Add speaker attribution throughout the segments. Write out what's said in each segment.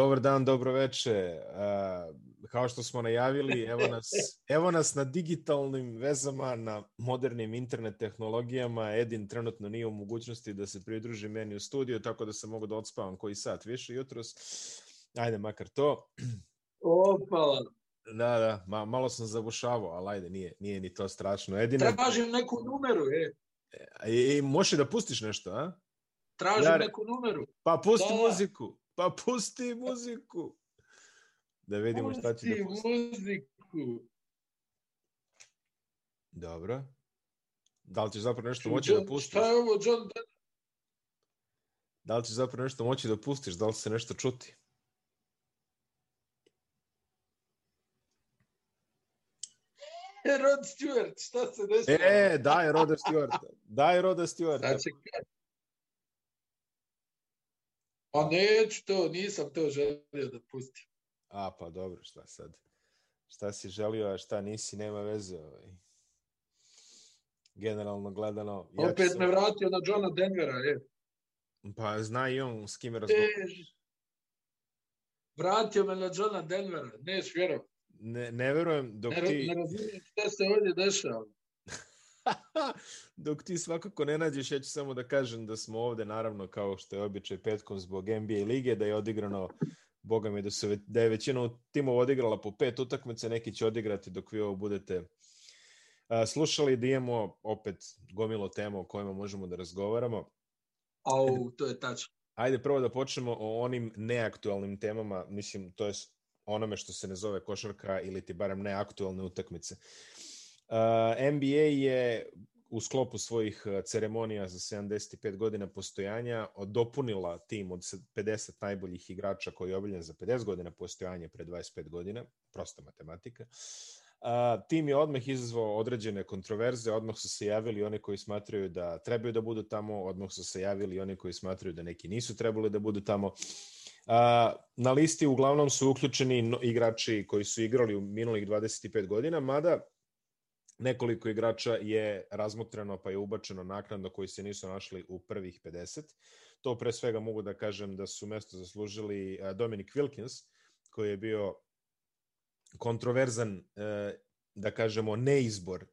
Speaker 1: Dobar dan, dobro veče. Uh, kao što smo najavili, evo nas, evo nas na digitalnim vezama, na modernim internet tehnologijama. Edin trenutno nije u mogućnosti da se pridruži meni u studiju, tako da sam mogu da odspavam koji sat više jutros. Ajde, makar to.
Speaker 2: Opala.
Speaker 1: Da, da, ma, malo sam zabušavao, ali ajde, nije, nije ni to strašno. Edina...
Speaker 2: Tražim neku numeru, e.
Speaker 1: E, e možeš da pustiš nešto, a?
Speaker 2: Tražim ja, neku numeru.
Speaker 1: Pa pusti da. muziku. Pa pusti muziku. Da vidimo pusti šta će da pusti.
Speaker 2: muziku.
Speaker 1: Dobro. Da li ćeš zapravo nešto Ču, moći da pustiš?
Speaker 2: Šta je ovo, John
Speaker 1: Da li ćeš zapravo nešto moći da pustiš? Da li se nešto čuti?
Speaker 2: Rod Stewart, šta se dešava?
Speaker 1: E, daj Roda Stewart. Daj Roda Stewart.
Speaker 2: Znači, Pa neću to, nisam to želio da pustim.
Speaker 1: A, pa dobro, šta sad? Šta si želio, a šta nisi, nema veze. Ovaj. Generalno gledano...
Speaker 2: Ja Opet sam... me vratio na Johna Denvera, je.
Speaker 1: Pa zna i on s kime razgovaraš.
Speaker 2: Vratio me na Johna Denvera, neš vjerovat.
Speaker 1: Ne, ne verujem dok
Speaker 2: ne,
Speaker 1: ti...
Speaker 2: Ne razumijem šta se ovdje dešava.
Speaker 1: Dok ti svakako ne nađeš, ja ću samo da kažem da smo ovde, naravno, kao što je običaj petkom zbog NBA lige, da je odigrano, boga mi, da, su, da je većina timova odigrala po pet utakmice, neki će odigrati dok vi ovo budete a, slušali, da imamo opet gomilo tema o kojima možemo da razgovaramo.
Speaker 2: Au, to je tačno.
Speaker 1: Ajde prvo da počnemo o onim neaktualnim temama, mislim, to je onome što se ne zove košarka ili ti barem neaktualne utakmice. Uh, NBA je u sklopu svojih uh, ceremonija za 75 godina postojanja dopunila tim od 50 najboljih igrača koji je obiljen za 50 godina postojanja pre 25 godina, prosta matematika. Uh, tim je odmah izazvao određene kontroverze, odmah su se javili oni koji smatraju da trebaju da budu tamo, odmah su se javili oni koji smatraju da neki nisu trebali da budu tamo. Uh, na listi uglavnom su uključeni igrači koji su igrali u minulih 25 godina, mada Nekoliko igrača je razmotreno pa je ubačeno naknadno koji se nisu našli u prvih 50. To pre svega mogu da kažem da su mesto zaslužili Dominic Wilkins, koji je bio kontroverzan, e, da kažemo, neizbor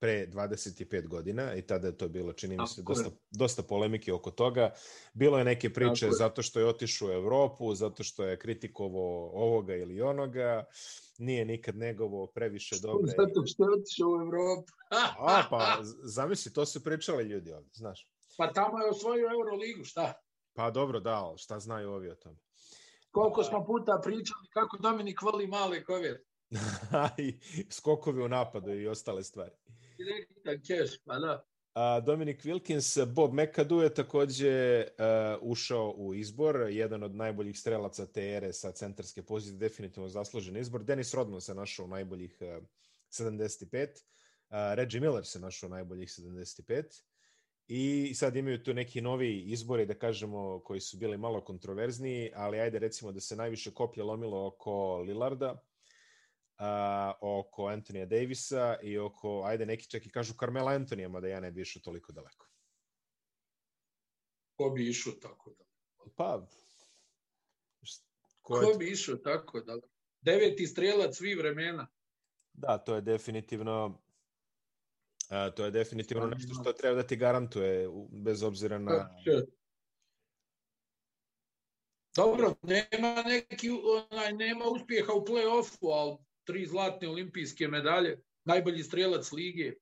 Speaker 1: pre 25 godina i tada je to bilo, čini mi se, dosta, dosta polemike oko toga. Bilo je neke priče Tako zato što je otišao u Evropu, zato što je kritikovo ovoga ili onoga, nije nikad negovo previše dobre.
Speaker 2: Zato što je otišao u Evropu.
Speaker 1: A, pa, zamisli, to su pričali ljudi ovde, znaš.
Speaker 2: Pa tamo je osvojio Euroligu, šta?
Speaker 1: Pa dobro, da, šta znaju ovi o tome?
Speaker 2: Koliko smo puta pričali kako Dominik voli male kovjer.
Speaker 1: I skokovi u napadu i ostale stvari.
Speaker 2: Direktan keš, pa.
Speaker 1: A, Dominic Wilkins, Bob McAdoo je takođe uh, ušao u izbor, jedan od najboljih strelaca te ere sa centarske pozicije, definitivno zaslužen izbor. Dennis Rodman se našao u najboljih uh, 75, uh, Reggie Miller se našao u najboljih 75 i sad imaju tu neki novi izbori, da kažemo, koji su bili malo kontroverzniji, ali ajde recimo da se najviše koplje lomilo oko Lillarda, a, oko Antonija Davisa i oko, ajde neki čak i kažu Carmela Antonija, mada ja ne bi išao toliko daleko.
Speaker 2: Ko bi išao tako daleko?
Speaker 1: Pa,
Speaker 2: ko, ko bi išao tako daleko? Deveti strelac svih vremena.
Speaker 1: Da, to je definitivno a, to je definitivno nešto što treba da ti garantuje bez obzira na
Speaker 2: Dobro, nema neki onaj nema uspjeha u plej-ofu, ali tri zlatne olimpijske medalje, najbolji strelac lige,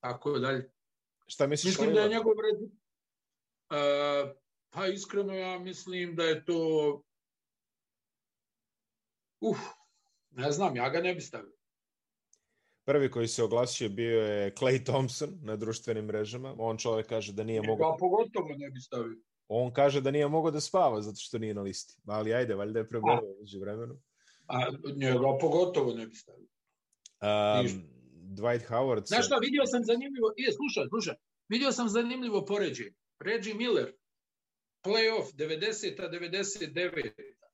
Speaker 2: tako dalje.
Speaker 1: Šta misliš?
Speaker 2: Mislim da je njegov red... Uh, pa iskreno ja mislim da je to... Uf, ne znam, ja ga ne bi stavio.
Speaker 1: Prvi koji se oglasio bio je Clay Thompson na društvenim mrežama. On čovjek kaže da nije mogao...
Speaker 2: Ja pogotovo ne bi stavio.
Speaker 1: On kaže da nije mogao da spava zato što nije na listi. Ali ajde, valjda je prebolio uđe vremenu.
Speaker 2: A njega pogotovo ne bi stavio.
Speaker 1: Um, Dwight Howard...
Speaker 2: Znaš šta, vidio sam zanimljivo... Je, slušaj, slušaj. Vidio sam zanimljivo poređenje. Reggie Miller, playoff 90-a, 99-a.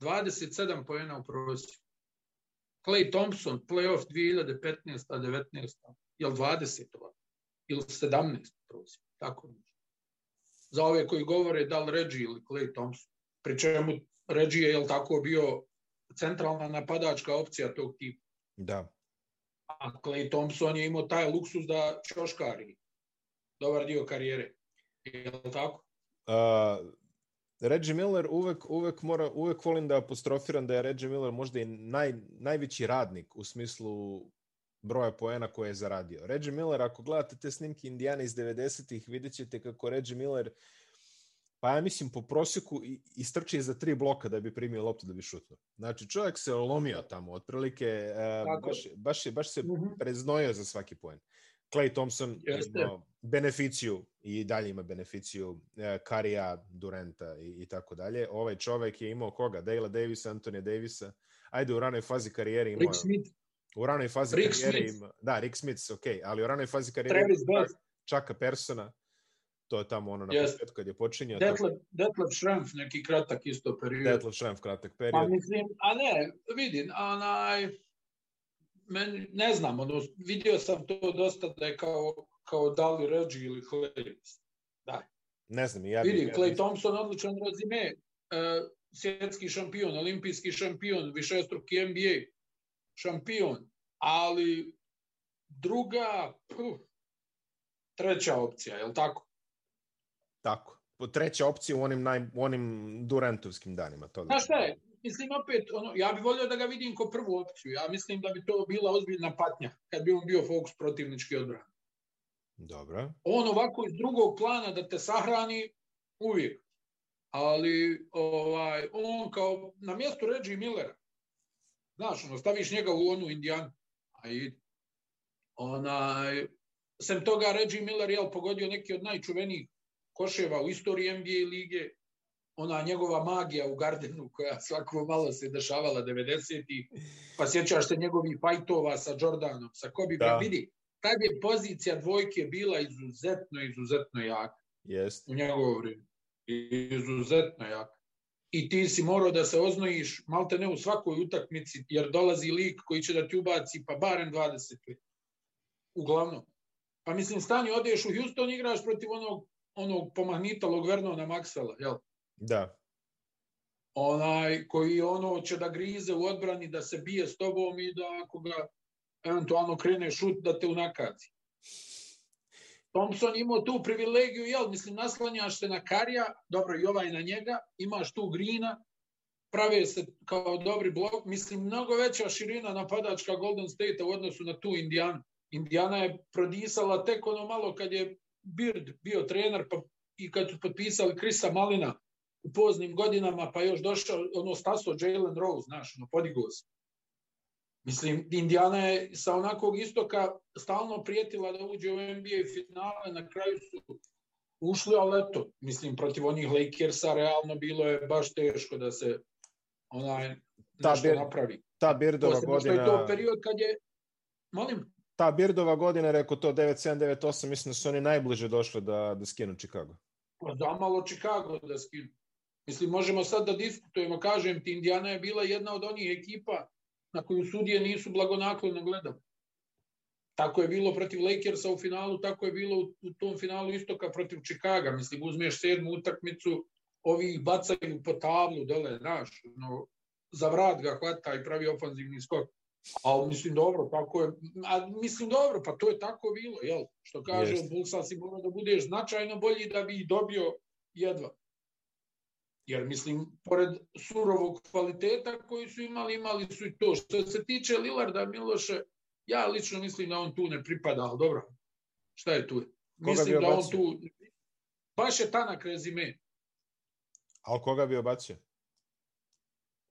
Speaker 2: 27 pojena u prosjeku. Clay Thompson, playoff 2015-a, 19-a. Jel 20 ova? Ili 17 prosjeku? Tako nešto. Za ove koji govore da li Reggie ili Clay Thompson. Pri čemu Reggie je, jel tako, bio centralna napadačka opcija tog tipa.
Speaker 1: Da.
Speaker 2: A Clay Thompson je imao taj luksus da čoškari dobar dio karijere. Je li tako?
Speaker 1: Uh, Reggie Miller uvek, uvek, mora, uvek volim da apostrofiram da je Reggie Miller možda i naj, najveći radnik u smislu broja poena koje je zaradio. Reggie Miller, ako gledate te snimke Indijana iz 90-ih, vidjet ćete kako Reggie Miller pa ja mislim po prosjeku istrči za tri bloka da bi primio loptu da bi šutnuo. Znači čovjek se olomio tamo, otprilike uh, baš, baš, je, baš se mhm. preznojio za svaki poen. Clay Thompson Jeste. ima beneficiju i dalje ima beneficiju uh, Karija, Durenta i, i tako dalje. Ovaj čovek je imao koga? Dale Davis, Antonija Davisa. Ajde, u ranoj fazi karijere imao...
Speaker 2: Rick Smith.
Speaker 1: U ranoj fazi
Speaker 2: Rick
Speaker 1: karijere
Speaker 2: Smith.
Speaker 1: ima... Da, Rick Smith, ok, ali u ranoj fazi karijere
Speaker 2: Travis
Speaker 1: ima
Speaker 2: Best.
Speaker 1: Čaka Persona. To je tamo ono na
Speaker 2: Yes.
Speaker 1: početku kad je počinjao.
Speaker 2: Detlef, Detlef Schrempf, neki kratak isto period.
Speaker 1: Detlef Schrempf, kratak
Speaker 2: Pa
Speaker 1: period.
Speaker 2: mislim, a ne, vidim, onaj, men, ne znam, ono, vidio sam to dosta da je kao, kao Dali Reggie ili Clay. Da,
Speaker 1: Ne znam, ja
Speaker 2: vidi,
Speaker 1: bih...
Speaker 2: Clay Thompson odličan rezime, uh, svjetski šampion, olimpijski šampion, višestruki NBA šampion, ali druga, puh, treća opcija, je li tako?
Speaker 1: Tako. Po treća opcija u onim, naj, u onim Durantovskim danima. To da
Speaker 2: Znaš šta je, mislim opet, ono, ja bih volio da ga vidim kao prvu opciju, ja mislim da bi to bila ozbiljna patnja, kad bi on bio fokus protivnički odbrana.
Speaker 1: Dobro.
Speaker 2: On ovako iz drugog plana da te sahrani uvijek. Ali ovaj on kao na mjestu Reggie Millera. Znaš, ono, staviš njega u onu Indijanu. A i onaj, sem toga Reggie Miller je pogodio neki od najčuvenijih koševa u istoriji NBA lige. Ona njegova magija u Gardenu koja svako malo se dešavala 90-ih. Pa sjećaš se njegovih fajtova sa Jordanom, sa Kobe
Speaker 1: Da.
Speaker 2: Vidi, tad je pozicija dvojke bila izuzetno, izuzetno jaka
Speaker 1: Jest.
Speaker 2: u njegovo vrijeme. Izuzetno jaka. I ti si morao da se oznojiš malte ne u svakoj utakmici, jer dolazi lik koji će da ti ubaci pa barem 20 li. Uglavnom. Pa mislim, stani, odeš u Houston, igraš protiv onog, onog pomahnitalog Vernona Maxwella, jel?
Speaker 1: Da.
Speaker 2: onaj koji ono će da grize u odbrani, da se bije s tobom i da ako ga eventualno krene šut da te unakazi. Thompson imao tu privilegiju, jel, mislim, naslanjaš se na Karija, dobro i ovaj na njega, imaš tu Grina, prave se kao dobri blok, mislim, mnogo veća širina napadačka Golden State u odnosu na tu Indijanu. Indijana je prodisala tek ono malo kad je Bird bio trener pa, i kad su potpisali Krisa Malina u poznim godinama, pa još došao, ono, staso Jalen Rose, znaš, ono, podigao se. Mislim, Indijana je sa onakvog istoka stalno prijetila da uđe u NBA finale, na kraju su ušli, ali eto, mislim, protiv onih Lakersa realno bilo je baš teško da se onaj
Speaker 1: Ta
Speaker 2: nešto
Speaker 1: bir-
Speaker 2: napravi.
Speaker 1: Ta Birdova
Speaker 2: Posebno što je
Speaker 1: godina...
Speaker 2: to period kad je, molim,
Speaker 1: Ta Birdova godina, rekao to 9-7, 9-8, mislim da su oni najbliže došli da, da skinu Chicago.
Speaker 2: pa zamalo Chicago da skinu. Mislim, možemo sad da diskutujemo, kažem ti, Indijana je bila jedna od onih ekipa na koju sudije nisu blagonaklono gledali. Tako je bilo protiv Lakersa u finalu, tako je bilo u, u tom finalu istoka protiv Chicaga. Mislim, uzmeš sedmu utakmicu, ovi ih bacaju po tablu dole, znaš, no, za vrat ga hvata i pravi ofanzivni skok. Ali mislim dobro, tako je, a mislim dobro, pa to je tako bilo, jel? Što kaže yes. Bulsa si mora da budeš značajno bolji da bi dobio jedva. Jer mislim, pored surovog kvaliteta koji su imali, imali su i to. Što se tiče Lillarda Miloše, ja lično mislim da on tu ne pripada, ali dobro, šta je tu?
Speaker 1: Koga
Speaker 2: Mislim da on tu, baš je tanak rezime.
Speaker 1: Ali koga bi obacio?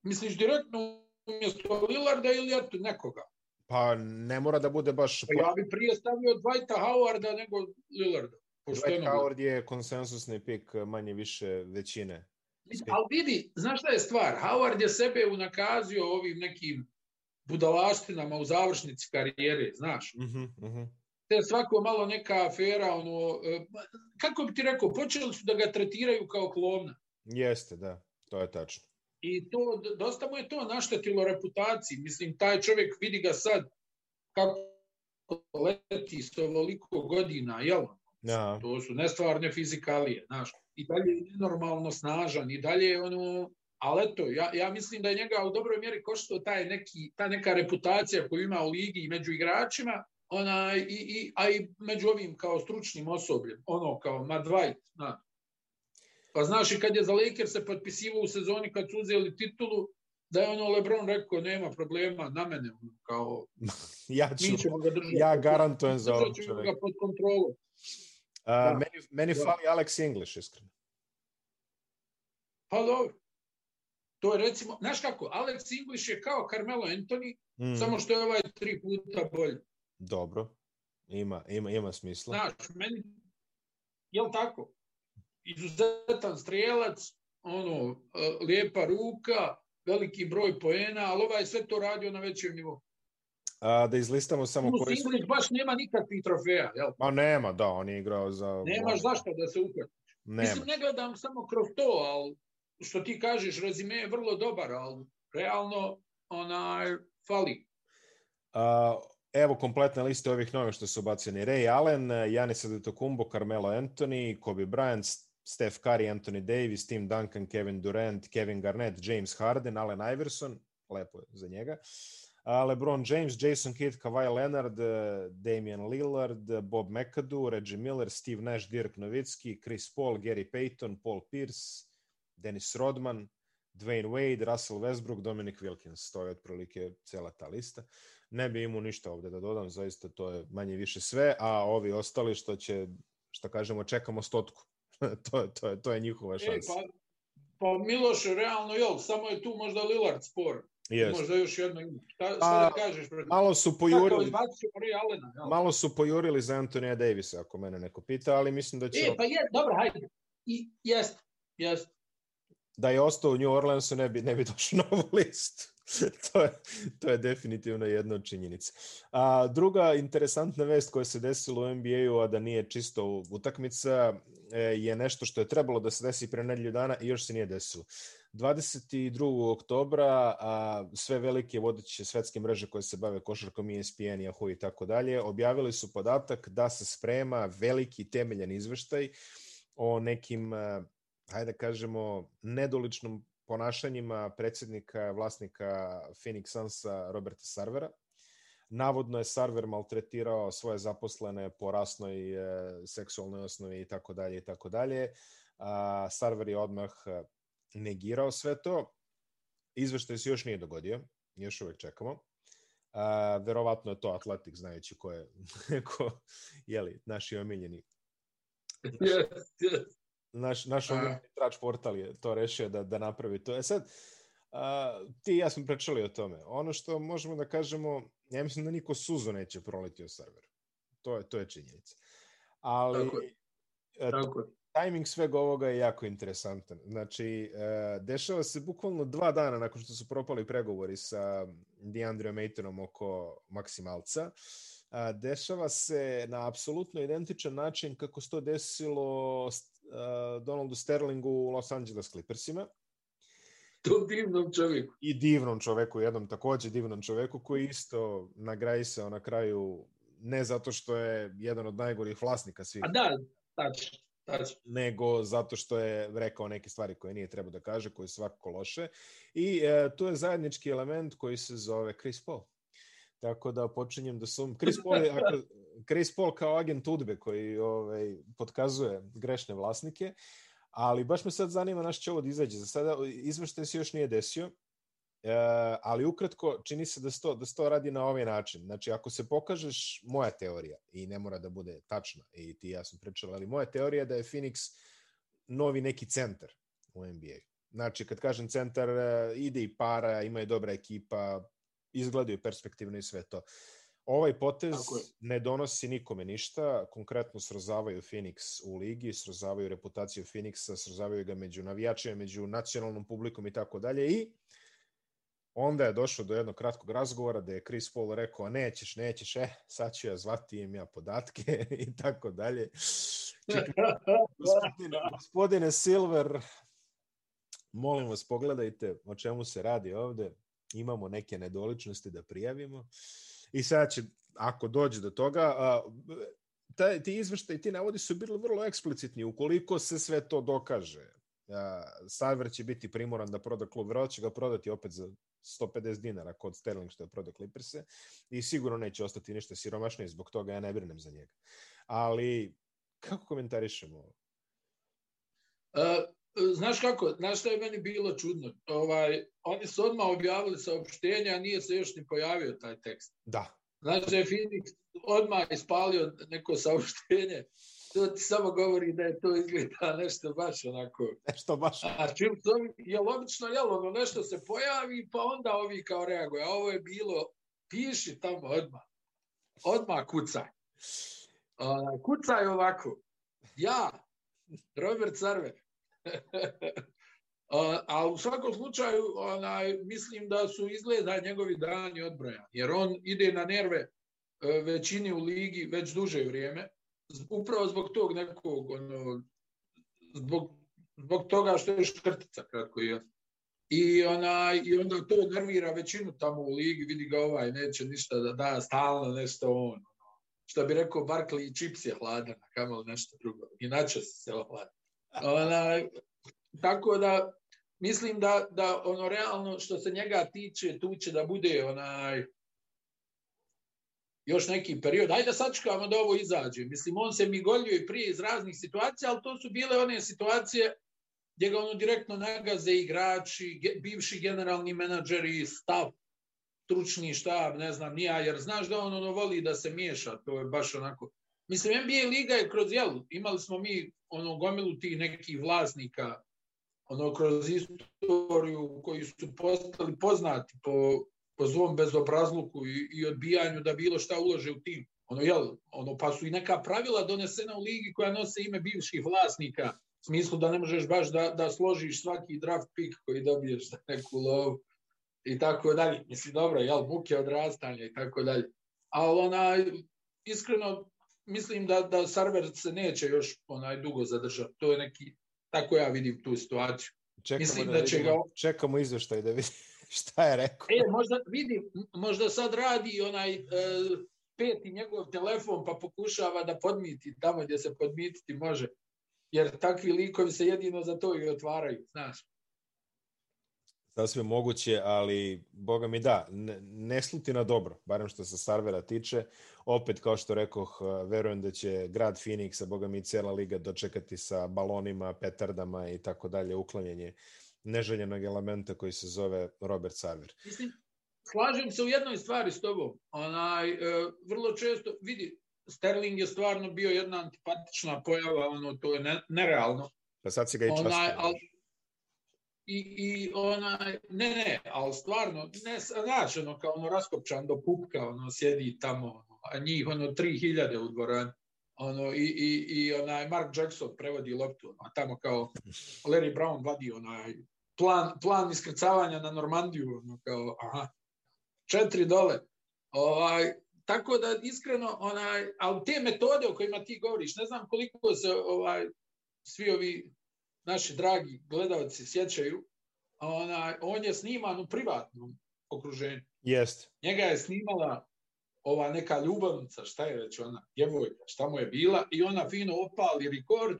Speaker 2: Misliš direktno umjesto Lillarda ili eto nekoga?
Speaker 1: Pa ne mora da bude baš...
Speaker 2: Pa ja bi prije stavio Dwighta Howarda nego Lillarda.
Speaker 1: Dwight. Howard je konsensusni pik manje više većine.
Speaker 2: Ali vidi, znaš šta je stvar? Howard je sebe unakazio ovim nekim budalaštinama u završnici karijere, znaš.
Speaker 1: Uh -huh, uh -huh.
Speaker 2: Te svako malo neka afera, ono, e, kako bi ti rekao, počeli su da ga tretiraju kao klovna.
Speaker 1: Jeste, da. To je tačno.
Speaker 2: I to, dosta mu je to naštetilo reputaciji. Mislim, taj čovjek vidi ga sad kako leti s ovoliko godina, jel?
Speaker 1: Aha.
Speaker 2: To su nestvarne fizikalije, znaš. I dalje je nenormalno snažan, i dalje je ono, Ali eto, ja, ja mislim da je njega u dobroj mjeri koštao taj neki, ta neka reputacija koju ima u ligi i među igračima, ona, i, i, a i među ovim kao stručnim osobljem, ono kao Mad White, na. Pa znaš i kad je za Lakers se potpisivao u sezoni kad su uzeli titulu, da je ono Lebron rekao nema problema na mene ono, kao
Speaker 1: ja ću,
Speaker 2: mi ćemo ga držati
Speaker 1: ja garantujem za ovog čoveka.
Speaker 2: ga pod kontrolom
Speaker 1: A,
Speaker 2: Da.
Speaker 1: meni, meni
Speaker 2: Da.
Speaker 1: fali Alex English, iskreno.
Speaker 2: pa dobro to je recimo, znaš kako, Alex English je kao Carmelo Anthony,
Speaker 1: Mm,
Speaker 2: samo što je ovaj tri puta bolji.
Speaker 1: Dobro. Ima, ima, ima smisla.
Speaker 2: Znaš, meni, jel tako? Izuzetan strijelac, ono, e, lijepa ruka, veliki broj poena, ali ovaj sve to radio na većem nivou.
Speaker 1: A, da izlistamo samo koji su...
Speaker 2: Baš nema nikakvih trofeja, jel?
Speaker 1: Ma nema, da, on je igrao za...
Speaker 2: Nemaš zašto da se uhvati.
Speaker 1: Nema.
Speaker 2: Mislim, ne gledam samo kroz to, ali što ti kažeš, rezime je vrlo dobar, ali realno onaj, fali.
Speaker 1: A, evo kompletne liste ovih novih što su ubaceni. Ray Allen, Janis Antetokounmpo, Carmelo Anthony, Kobe Bryant, Steph Curry, Anthony Davis, Tim Duncan, Kevin Durant, Kevin Garnett, James Harden, Allen Iverson, lepo je za njega. LeBron James, Jason Kidd, Kawhi Leonard, eh, Damian Lillard, Bob McAdoo, Reggie Miller, Steve Nash, Dirk Nowitzki, Chris Paul, Gary Payton, Paul Pierce, Dennis Rodman, Dwayne Wade, Russell Westbrook, Dominic Wilkins. To je otprilike cela ta lista. Ne bi imao ništa ovde da dodam, zaista to je manje više sve, a ovi ostali što će, što kažemo, čekamo stotku. to, to, to je njihova
Speaker 2: E,
Speaker 1: šansa.
Speaker 2: pa, pa Miloš, realno, jel, samo je tu možda Lillard spor.
Speaker 1: Jest.
Speaker 2: Možda još jedno ima. Šta, šta
Speaker 1: A,
Speaker 2: da kažeš? Protiv...
Speaker 1: Malo su pojurili,
Speaker 2: jel?
Speaker 1: malo su pojurili za Antonija Davisa, ako mene neko pita, ali mislim da će...
Speaker 2: E, pa je, dobro, hajde. I, jest, jest.
Speaker 1: da je ostao u New Orleansu ne bi, ne bi došao na ovu listu. to, je, to je definitivno jedna od činjenica. A, druga interesantna vest koja se desila u NBA-u, a da nije čisto utakmica, e, je nešto što je trebalo da se desi pre nedelju dana i još se nije desilo. 22. oktobra a, sve velike vodeće svetske mreže koje se bave košarkom, E ESPN, Yahoo i tako dalje, objavili su podatak da se sprema veliki temeljan izveštaj o nekim a, hajde da kažemo, nedoličnom ponašanjima predsjednika, vlasnika Phoenix Sunsa Roberta Sarvera. Navodno je Sarver maltretirao svoje zaposlene po rasnoj, e, seksualnoj osnovi i tako dalje i tako dalje. Sarver je odmah e, negirao sve to. Izveštaj se još nije dogodio, još uvek čekamo. A, verovatno je to Atletik, znajući ko je, ko, jeli, naši omiljeni
Speaker 2: jest.
Speaker 1: naš, naš omiljeni trač portal je to rešio da, da napravi to. E sad, a, ti i ja smo pričali o tome. Ono što možemo da kažemo, ja mislim da niko suzu neće proliti o serveru. To je, to je činjenica. Ali
Speaker 2: Tako je.
Speaker 1: e,
Speaker 2: Tako je.
Speaker 1: tajming svega ovoga je jako interesantan. Znači, e, dešava se bukvalno dva dana nakon što su propali pregovori sa DeAndre Maytonom oko maksimalca. A, dešava se na apsolutno identičan način kako se to desilo Donaldu Sterlingu u Los Angeles Clippersima
Speaker 2: To divnom čovjeku.
Speaker 1: i divnom čoveku, jednom takođe divnom čoveku koji isto nagrajisao na kraju ne zato što je jedan od najgorih vlasnika svih
Speaker 2: A da, tačno, tačno.
Speaker 1: nego zato što je rekao neke stvari koje nije trebao da kaže, koje su svakako loše. I e, tu je zajednički element koji se zove Chris Paul. Tako da počinjem da sum... Chris Paul, je, ako, Chris Paul kao agent udbe koji ovaj, podkazuje grešne vlasnike, ali baš me sad zanima naš će ovo da izađe. Za sada izveštaj se još nije desio, E, ali ukratko čini se da se, to, da se to radi na ovaj način. Znači, ako se pokažeš, moja teorija, i ne mora da bude tačna, i ti ja sam pričala, ali moja teorija je da je Phoenix novi neki centar u NBA. Znači, kad kažem centar, e, ide i para, ima i dobra ekipa, izgledaju perspektivno i sve to. Ovaj potez ne donosi nikome ništa, konkretno srozavaju Phoenix u ligi, srozavaju reputaciju Phoenixa, srozavaju ga među navijačima, među nacionalnom publikom i tako dalje i onda je došlo do jednog kratkog razgovora da je Chris Paul rekao, nećeš, nećeš, eh, sad ću ja zvati im ja podatke i tako dalje. Gospodine, gospodine Silver, molim vas pogledajte o čemu se radi ovde. Imamo neke nedoličnosti da prijavimo. I sad će, ako dođe do toga, a, taj, ti izveštaj, ti navodi su bili vrlo eksplicitni. Ukoliko se sve to dokaže, Sarver će biti primoran da proda klub, vjerojatno će ga prodati opet za 150 dinara kod Sterling što je prodao Clippers-e i sigurno neće ostati ništa siromašniji, zbog toga ja ne brinem za njega. Ali, kako komentarišemo?
Speaker 2: Uh, znaš kako, znaš što je meni bilo čudno? Ovaj, oni su odmah objavili saopštenja, a nije se još ni pojavio taj tekst.
Speaker 1: Da.
Speaker 2: Znaš da je Phoenix odmah ispalio neko saopštenje to ti samo govori da je to izgleda nešto baš onako.
Speaker 1: Nešto baš.
Speaker 2: A čim to je logično, jel, ono nešto se pojavi, pa onda ovi kao reaguju. A ovo je bilo, piši tamo odmah. Odmah kucaj. Uh, kucaj ovako. Ja, Robert Sarver. A u svakom slučaju onaj, mislim da su izgleda njegovi dani odbrojani, jer on ide na nerve uh, većini u ligi već duže vrijeme upravo zbog tog nekog, ono, zbog, zbog toga što je škrtica, kratko je. I, ona, I onda to nervira većinu tamo u ligi, vidi ga ovaj, neće ništa da da, stalno nešto on. Što bi rekao Barkley, čips je hladan, kamo nešto drugo. Inače se hladan. Ona, tako da, mislim da, da ono realno što se njega tiče, tu će da bude onaj, još neki period. Ajde da sačekamo da ovo izađe. Mislim, on se migoljio i prije iz raznih situacija, ali to su bile one situacije gdje ga ono direktno nagaze igrači, bivši generalni menadžeri, stav, stručni štab, ne znam, nija, jer znaš da on ono voli da se miješa, to je baš onako. Mislim, NBA liga je kroz, jel, imali smo mi ono gomilu tih nekih vlasnika, ono kroz istoriju koji su postali poznati po po zvom bezobrazluku i, i odbijanju da bilo šta ulože u tim. Ono, jel, ono, pa su i neka pravila donesena u ligi koja nose ime bivših vlasnika, u smislu da ne možeš baš da, da složiš svaki draft pick koji dobiješ za neku lovu i tako dalje. Mislim, dobro, jel, muke odrastanja i tako dalje. Ali ona, iskreno, mislim da, da server se neće još onaj dugo zadržati. To je neki, tako ja vidim tu situaciju.
Speaker 1: Čekamo mislim da, da će vidimo, ga... Čekamo izveštaj da vidimo šta je rekao.
Speaker 2: E, možda, vidi, možda sad radi onaj e, peti njegov telefon pa pokušava da podmiti tamo gdje se podmititi može. Jer takvi likovi se jedino za to i otvaraju, znaš.
Speaker 1: Sasvim moguće, ali boga mi da, ne, ne sluti na dobro, barem što se Sarvera tiče. Opet, kao što rekoh, verujem da će grad Phoenix, a boga mi cijela liga dočekati sa balonima, petardama i tako dalje, uklanjanje neželjenog elementa koji se zove Robert Sarver.
Speaker 2: Mislim, slažem se u jednoj stvari s tobom. Onaj, e, vrlo često, vidi, Sterling je stvarno bio jedna antipatična pojava, ono, to je ne, nerealno.
Speaker 1: Pa sad si ga i častio. Onaj, al,
Speaker 2: i, i onaj, ne, ne, ali stvarno, ne, znači, ono, kao ono, raskopčan do pupka, ono, sjedi tamo, ono, a njih, ono, 3000 u dvorani. Ono i i i onaj Mark Jackson prevodi loptu a tamo kao Larry Brown vadi onaj plan plan iskrcavanja na Normandiju ono kao aha četiri dole. Ovaj tako da iskreno onaj al te metode o kojima ti govoriš ne znam koliko se ovaj svi ovi naši dragi gledaoci sjećaju onaj on je sniman u privatnom okruženju.
Speaker 1: Jest.
Speaker 2: Njega je snimala ova neka ljubavnica, šta je već ona, djevojka, šta mu je bila, i ona fino opali rekord,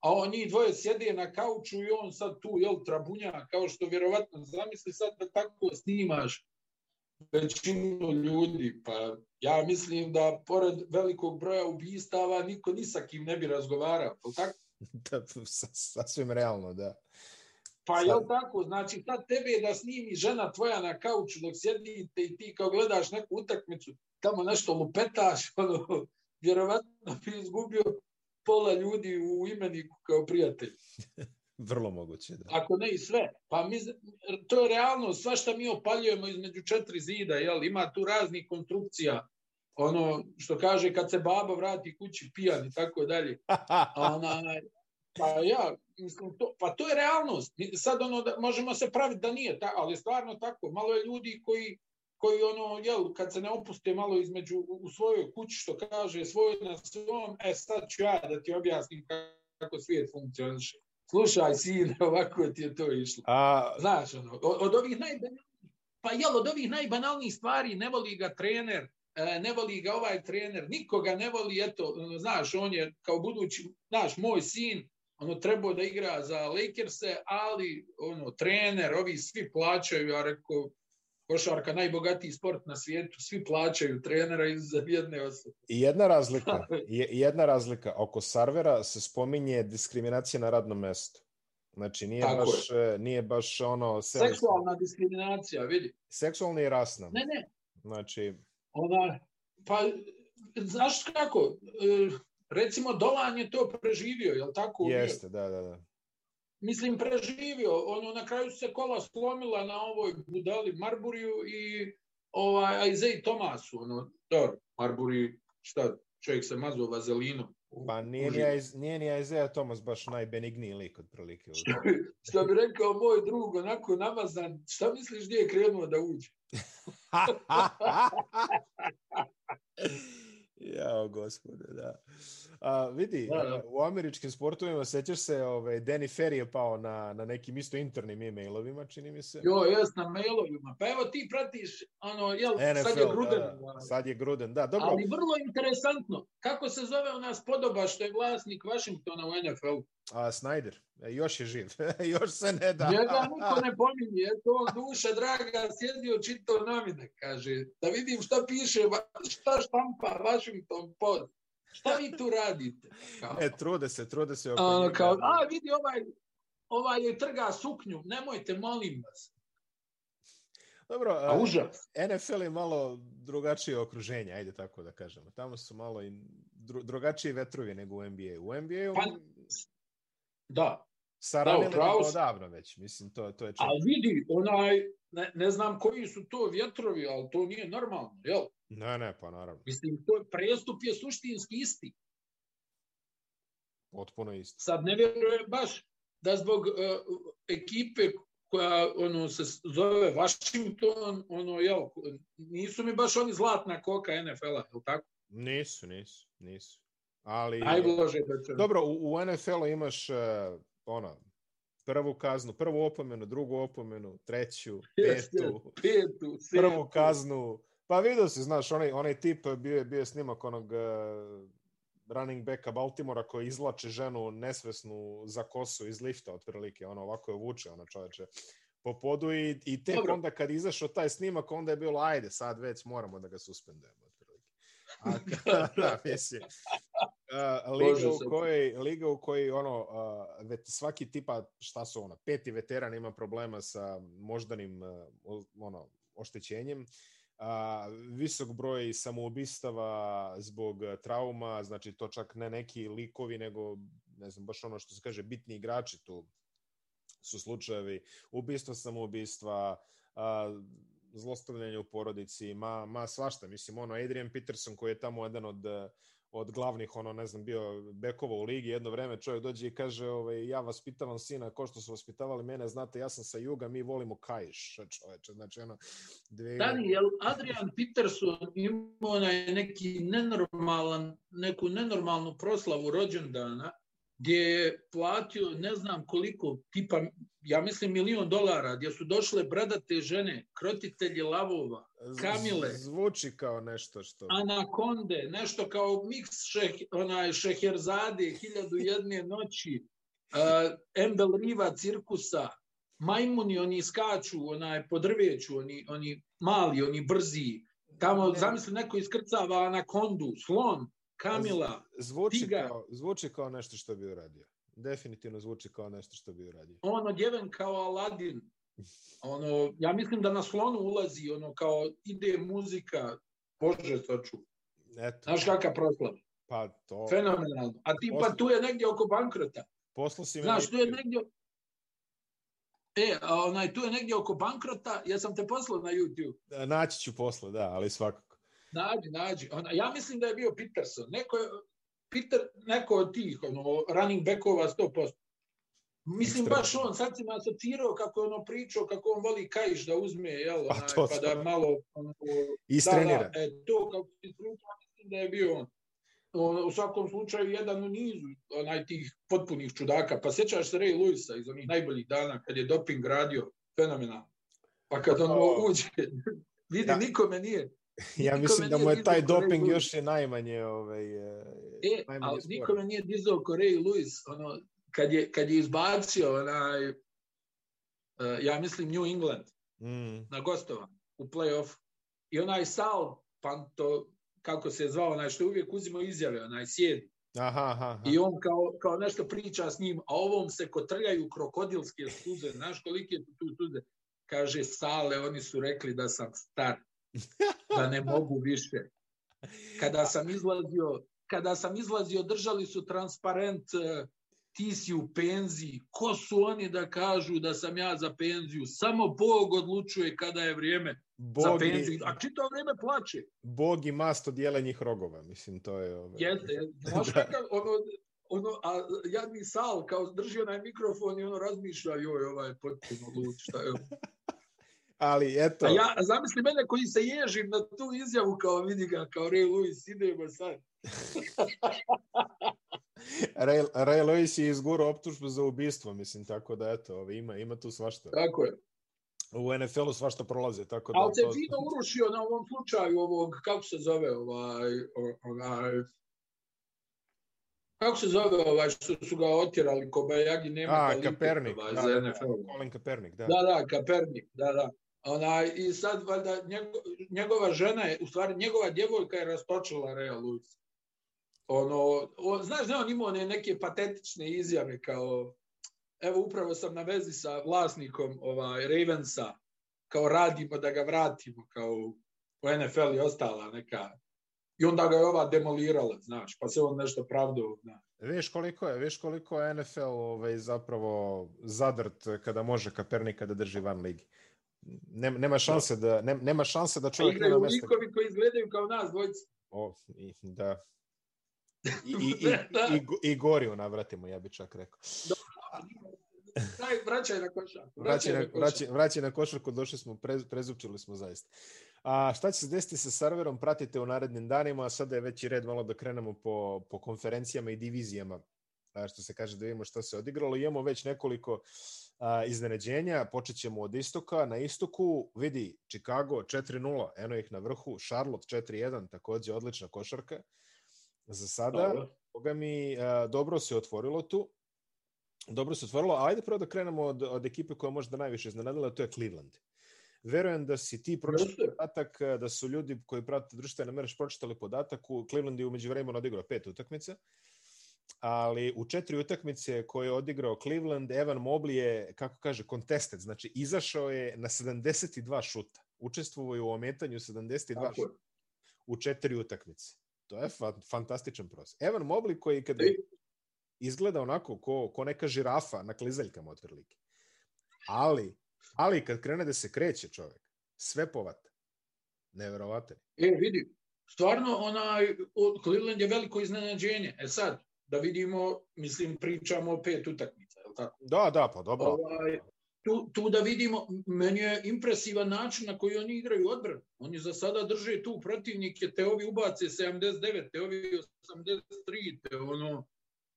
Speaker 2: a on njih dvoje sjede na kauču i on sad tu, jel, trabunja, kao što vjerovatno, zamisli sad da tako snimaš većinu ljudi, pa ja mislim da pored velikog broja ubistava niko ni sa kim ne bi razgovarao, tako?
Speaker 1: Da, sasvim realno, da.
Speaker 2: Pa je li tako? Znači, sad tebe da snimi žena tvoja na kauču dok sjedite i ti kao gledaš neku utakmicu, tamo nešto lupetaš, ono, vjerovatno bi izgubio pola ljudi u imeniku kao prijatelj.
Speaker 1: Vrlo moguće, da.
Speaker 2: Ako ne i sve. Pa mi, to je realno, sva što mi opaljujemo između četiri zida, jel? ima tu raznih konstrukcija, ono što kaže kad se baba vrati kući pijan i tako dalje. Ona, pa ja, mislim, to, pa to je realnost. Sad ono, da, možemo se praviti da nije, ta, ali stvarno tako. Malo je ljudi koji, koji ono, jel, kad se ne opuste malo između u svojoj kući, što kaže, svoj na svom, e sad ću ja da ti objasnim kako svijet funkcioniše. Slušaj, sine, ovako ti je to išlo. A... Znaš, ono, od, od ovih najbanalnijih, pa jel, od ovih najbanalnijih stvari ne voli ga trener, ne voli ga ovaj trener, nikoga ne voli, eto, znaš, on je kao budući, znaš, moj sin, ono trebao da igra za Lakers-e, ali ono trener, ovi svi plaćaju, ja rekao, košarka najbogatiji sport na svijetu, svi plaćaju trenera iz jedne osobe.
Speaker 1: I jedna razlika, je, jedna razlika, oko servera se spominje diskriminacija na radnom mestu. Znači, nije
Speaker 2: Tako
Speaker 1: baš, e, nije baš ono...
Speaker 2: Seksualna diskriminacija, vidi.
Speaker 1: Seksualna i rasna.
Speaker 2: Ne, ne.
Speaker 1: Znači,
Speaker 2: Ona, pa, znaš kako, e, recimo Dolan je to preživio, je li tako?
Speaker 1: jeste, da, da, da.
Speaker 2: Mislim, preživio. Ono, na kraju se kola slomila na ovoj budali Marburiju i ovaj, Isaiah Thomasu. Ono, dobro, Marbury, šta, čovjek se mazao vazelinom.
Speaker 1: Pa nije ni,
Speaker 2: Uživo.
Speaker 1: Iz- nije ni Isaiah Thomas baš najbenigniji lik otprilike.
Speaker 2: Što bi, što bi rekao moj drug, onako namazan, šta misliš gdje je krenuo da uđe?
Speaker 1: Jao, gospode, da. A, vidi,
Speaker 2: Da, da.
Speaker 1: u američkim sportovima sećaš se, ovaj, Danny Ferry je pao na, na nekim isto internim e-mailovima, čini mi se.
Speaker 2: Jo, jes na mailovima. Pa evo ti pratiš, ono, jel, sad je
Speaker 1: NFL,
Speaker 2: Gruden.
Speaker 1: da, da, sad je Gruden, da, dobro.
Speaker 2: Ali vrlo interesantno, kako se zove ona spodoba što je vlasnik Washingtona u NFL?
Speaker 1: A, Snyder, još je živ, još se ne da.
Speaker 2: Njega niko ne pominje, to duša draga sjedio čitao novine, kaže, da vidim šta piše, šta štampa Washington Post, šta vi tu radite? Kao,
Speaker 1: E, trude se, trude se. oko njega.
Speaker 2: kao, a vidi ovaj, ovaj je trga suknju, nemojte, molim vas.
Speaker 1: Dobro,
Speaker 2: A
Speaker 1: a,
Speaker 2: užas.
Speaker 1: NFL je malo drugačije okruženje, ajde tako da kažemo. Tamo su malo i dru, drugačiji vetrovi nego u NBA. U NBA
Speaker 2: Pa, Da,
Speaker 1: saranili
Speaker 2: da,
Speaker 1: odavno već. Mislim, to, to je čin.
Speaker 2: ali vidi, onaj, ne, ne znam koji su to vjetrovi, ali to nije normalno, jel?
Speaker 1: Ne, ne, pa naravno.
Speaker 2: Mislim, to je, prestup je suštinski isti.
Speaker 1: Potpuno isto.
Speaker 2: Sad ne vjerujem baš da zbog uh, ekipe koja ono se zove Washington, ono jel, nisu mi baš oni zlatna koka NFL-a, je tako?
Speaker 1: Nisu, nisu, nisu. Ali,
Speaker 2: Najblaže da će.
Speaker 1: dobro, u, u NFL-u imaš uh, ono, prvu kaznu, prvu opomenu, drugu opomenu, treću, petu,
Speaker 2: Petu,
Speaker 1: prvu kaznu. Pa vidio si, znaš, onaj, onaj tip bio je, bio je snimak onog uh, running backa Baltimora koji izlače ženu nesvesnu za kosu iz lifta, otprilike, ono ovako je vuče, ona čoveče po podu i, i tek
Speaker 2: Dobro.
Speaker 1: onda kad izašao taj snimak, onda je bilo, ajde, sad već moramo da ga suspendujemo, otprilike. A, da, mislim, uh, liga, u kojoj, liga u kojoj ono, uh, svaki tipa, šta su ona, peti veteran ima problema sa moždanim uh, ono, oštećenjem, a, visok broj samoubistava zbog trauma, znači to čak ne neki likovi, nego ne znam, baš ono što se kaže, bitni igrači tu su slučajevi ubistva, samoubistva, a, zlostavljanje u porodici, ma, ma svašta. Mislim, ono, Adrian Peterson koji je tamo jedan od od glavnih, ono, ne znam, bio bekova u ligi, jedno vreme čovjek dođe i kaže, ovaj, ja vaspitavam sina ko što su vaspitavali mene, znate, ja sam sa juga, mi volimo kajš, čoveče, znači, ono, dve...
Speaker 2: Dani, jel Adrian Peterson imao onaj neki nenormalan, neku nenormalnu proslavu rođendana gdje je platio ne znam koliko, tipa, ja mislim milion dolara, gdje su došle bradate žene, krotitelji lavova, Kamile.
Speaker 1: Zvuči kao nešto što...
Speaker 2: anakonde, nešto kao miks šeh, onaj Šeherzade, hiljadu jedne noći, uh, Embel Riva cirkusa, majmuni, oni skaču, onaj po drveću, oni, oni mali, oni brzi. Tamo,
Speaker 1: Ne.
Speaker 2: zamisli, neko iskrcava anakondu, slon, Kamila.
Speaker 1: Zvuči
Speaker 2: tigar.
Speaker 1: kao, zvuči kao nešto što bi uradio. Definitivno zvuči kao nešto što bi uradio.
Speaker 2: on odjeven kao Aladin. Ono, ja mislim da na slonu ulazi, ono, kao ide muzika, Bože saču.
Speaker 1: Eto,
Speaker 2: Znaš kakav proslav?
Speaker 1: pa to...
Speaker 2: Fenomenalno. A ti pa
Speaker 1: Posle-
Speaker 2: tu je negdje oko bankrota.
Speaker 1: Poslo si
Speaker 2: Znaš, tu je negdje... E, onaj, tu je negdje oko bankrota, ja sam te poslao na YouTube.
Speaker 1: Naći ću posle, da, ali svakako.
Speaker 2: Nađi, nađi. Ja mislim da je bio Peterson. Neko je, Peter, neko od tih, ono, running backova 100%. Mislim,
Speaker 1: Ekstra.
Speaker 2: baš on, sad si me asocirao kako je ono pričao, kako on voli kajš da uzme, jel,
Speaker 1: Pa
Speaker 2: onaj, pa
Speaker 1: to.
Speaker 2: da malo... Ono,
Speaker 1: Istrenira.
Speaker 2: Da, da, e, to kako si pričao, mislim da je bio on. O, u svakom slučaju jedan u nizu onaj tih potpunih čudaka. Pa sjećaš se Ray Lewisa iz onih najboljih dana kad je doping radio fenomenalno. Pa kad on
Speaker 1: O.
Speaker 2: uđe, vidi,
Speaker 1: Da.
Speaker 2: nikome nije.
Speaker 1: Ja mislim da mu je taj doping još je najmanje, ovaj, e,
Speaker 2: E,
Speaker 1: najmanje
Speaker 2: ali nikome nije dizao ko Ray Lewis, ono, kad je, kad je izbacio onaj, uh, ja mislim New England,
Speaker 1: Mm.
Speaker 2: na gostovanju u play-off. I onaj Sal, Panto, kako se je zvao, onaj što je uvijek uzimao izjave, onaj sjedi.
Speaker 1: Aha, aha, aha.
Speaker 2: I on kao, kao nešto priča s njim, a ovom se kotrljaju krokodilske suze. Znaš kolike su tu suze? Kaže, Sale, oni su rekli da sam star, da ne mogu više. Kada sam izlazio, kada sam izlazio, držali su transparent eh, ti si u penziji. Ko su oni da kažu da sam ja za penziju? Samo Bog odlučuje kada je vrijeme za
Speaker 1: Bog
Speaker 2: penziju.
Speaker 1: i,
Speaker 2: A čito vrijeme plače.
Speaker 1: Bog i masto dijele njih rogova, mislim, to je... Ove...
Speaker 2: Jeste, jeste. Znaš
Speaker 1: Da.
Speaker 2: kakav, ono, ono, a jadni Sal, kao drži onaj mikrofon i ono razmišlja, joj, ovaj potpuno lud, šta je?
Speaker 1: Ali, eto,
Speaker 2: A ja, zamisli mene koji se ježim na tu izjavu, kao vidi ga, kao Ray Lewis, idemo sad.
Speaker 1: Ray, Ray Lewis je izgurao optužbu za ubistvo, mislim, tako da, eto, ove, ima, ima tu svašta.
Speaker 2: Tako je.
Speaker 1: U NFL-u svašta prolaze, tako da...
Speaker 2: Ali se
Speaker 1: to-
Speaker 2: fino urušio na ovom slučaju ovog, kako se zove, ovaj, o- onaj, kako se zove ovaj što su ga otjerali, Kobayagi nema
Speaker 1: A,
Speaker 2: kvalitet,
Speaker 1: Kaepernick,
Speaker 2: ovaj,
Speaker 1: da, da, da. Colin Kaepernick, da.
Speaker 2: Da, da, Kaepernick, da, da. Onaj, I sad, valjda, njego, njegova žena je, u stvari, njegova djevojka je rastočila Rea Lewis. Ono, on, znaš da je on imao one neke patetične izjave kao, evo upravo sam na vezi sa vlasnikom ovaj, Ravensa, kao radimo da ga vratimo, kao u NFL i ostala neka. I onda ga je ova demolirala, znaš, pa se on nešto pravdao. Znaš.
Speaker 1: Viš koliko je, viš koliko je NFL ovaj, zapravo zadrt kada može Kaepernika da drži van ligi. Nema, nema šanse da nema, nema šanse da
Speaker 2: A
Speaker 1: čovjek nema
Speaker 2: igraju likovi koji izgledaju kao nas dvojice.
Speaker 1: O, i, da. I, i, i, i, i, i goriju navratimo, ja bih čak rekao.
Speaker 2: Daj, vraćaj na košarku.
Speaker 1: Vraćaj na,
Speaker 2: košarku.
Speaker 1: vraćaj, vraćaj na košarku, došli smo, pre, prezupčili smo zaista. A šta će se desiti sa serverom, pratite u narednim danima, a sada je već i red malo da krenemo po, po konferencijama i divizijama, a, što se kaže da vidimo šta se odigralo. Imamo već nekoliko a, iznenađenja, počet ćemo od istoka. Na istoku vidi Chicago 4-0, eno ih na vrhu, Charlotte 4-1, takođe odlična košarka. Za sada,
Speaker 2: Dobro.
Speaker 1: Boga mi, a, dobro se otvorilo tu. Dobro se otvorilo, a ajde prvo da krenemo od, od ekipe koja možda najviše iznenadila, to je Cleveland. Verujem da si ti pročitao podatak, da su ljudi koji prate društvene mreže pročitali podatak, u Cleveland je umeđu vremenu odigrao pet utakmica, ali u četiri utakmice koje je odigrao Cleveland, Evan Mobley je, kako kaže, contested, znači izašao je na 72 šuta. Učestvovao je u ometanju 72
Speaker 2: Tako je.
Speaker 1: šuta u četiri utakmice. To je fa fantastičan prosek. Evan Mobley koji kad
Speaker 2: Ej.
Speaker 1: izgleda onako ko, ko neka žirafa na klizaljkama otprilike. Ali, ali kad krene da se kreće čovek, sve povata. Neverovatan.
Speaker 2: E, vidi, stvarno onaj, od Cleveland je veliko iznenađenje. E sad, da vidimo, mislim, pričamo o pet utakmica, je li tako?
Speaker 1: Da, da, pa dobro.
Speaker 2: Ovaj, tu, tu da vidimo, meni je impresivan način na koji oni igraju odbranu. Oni za sada drže tu protivnike, te ovi ubace 79, te ovi 83, te ono,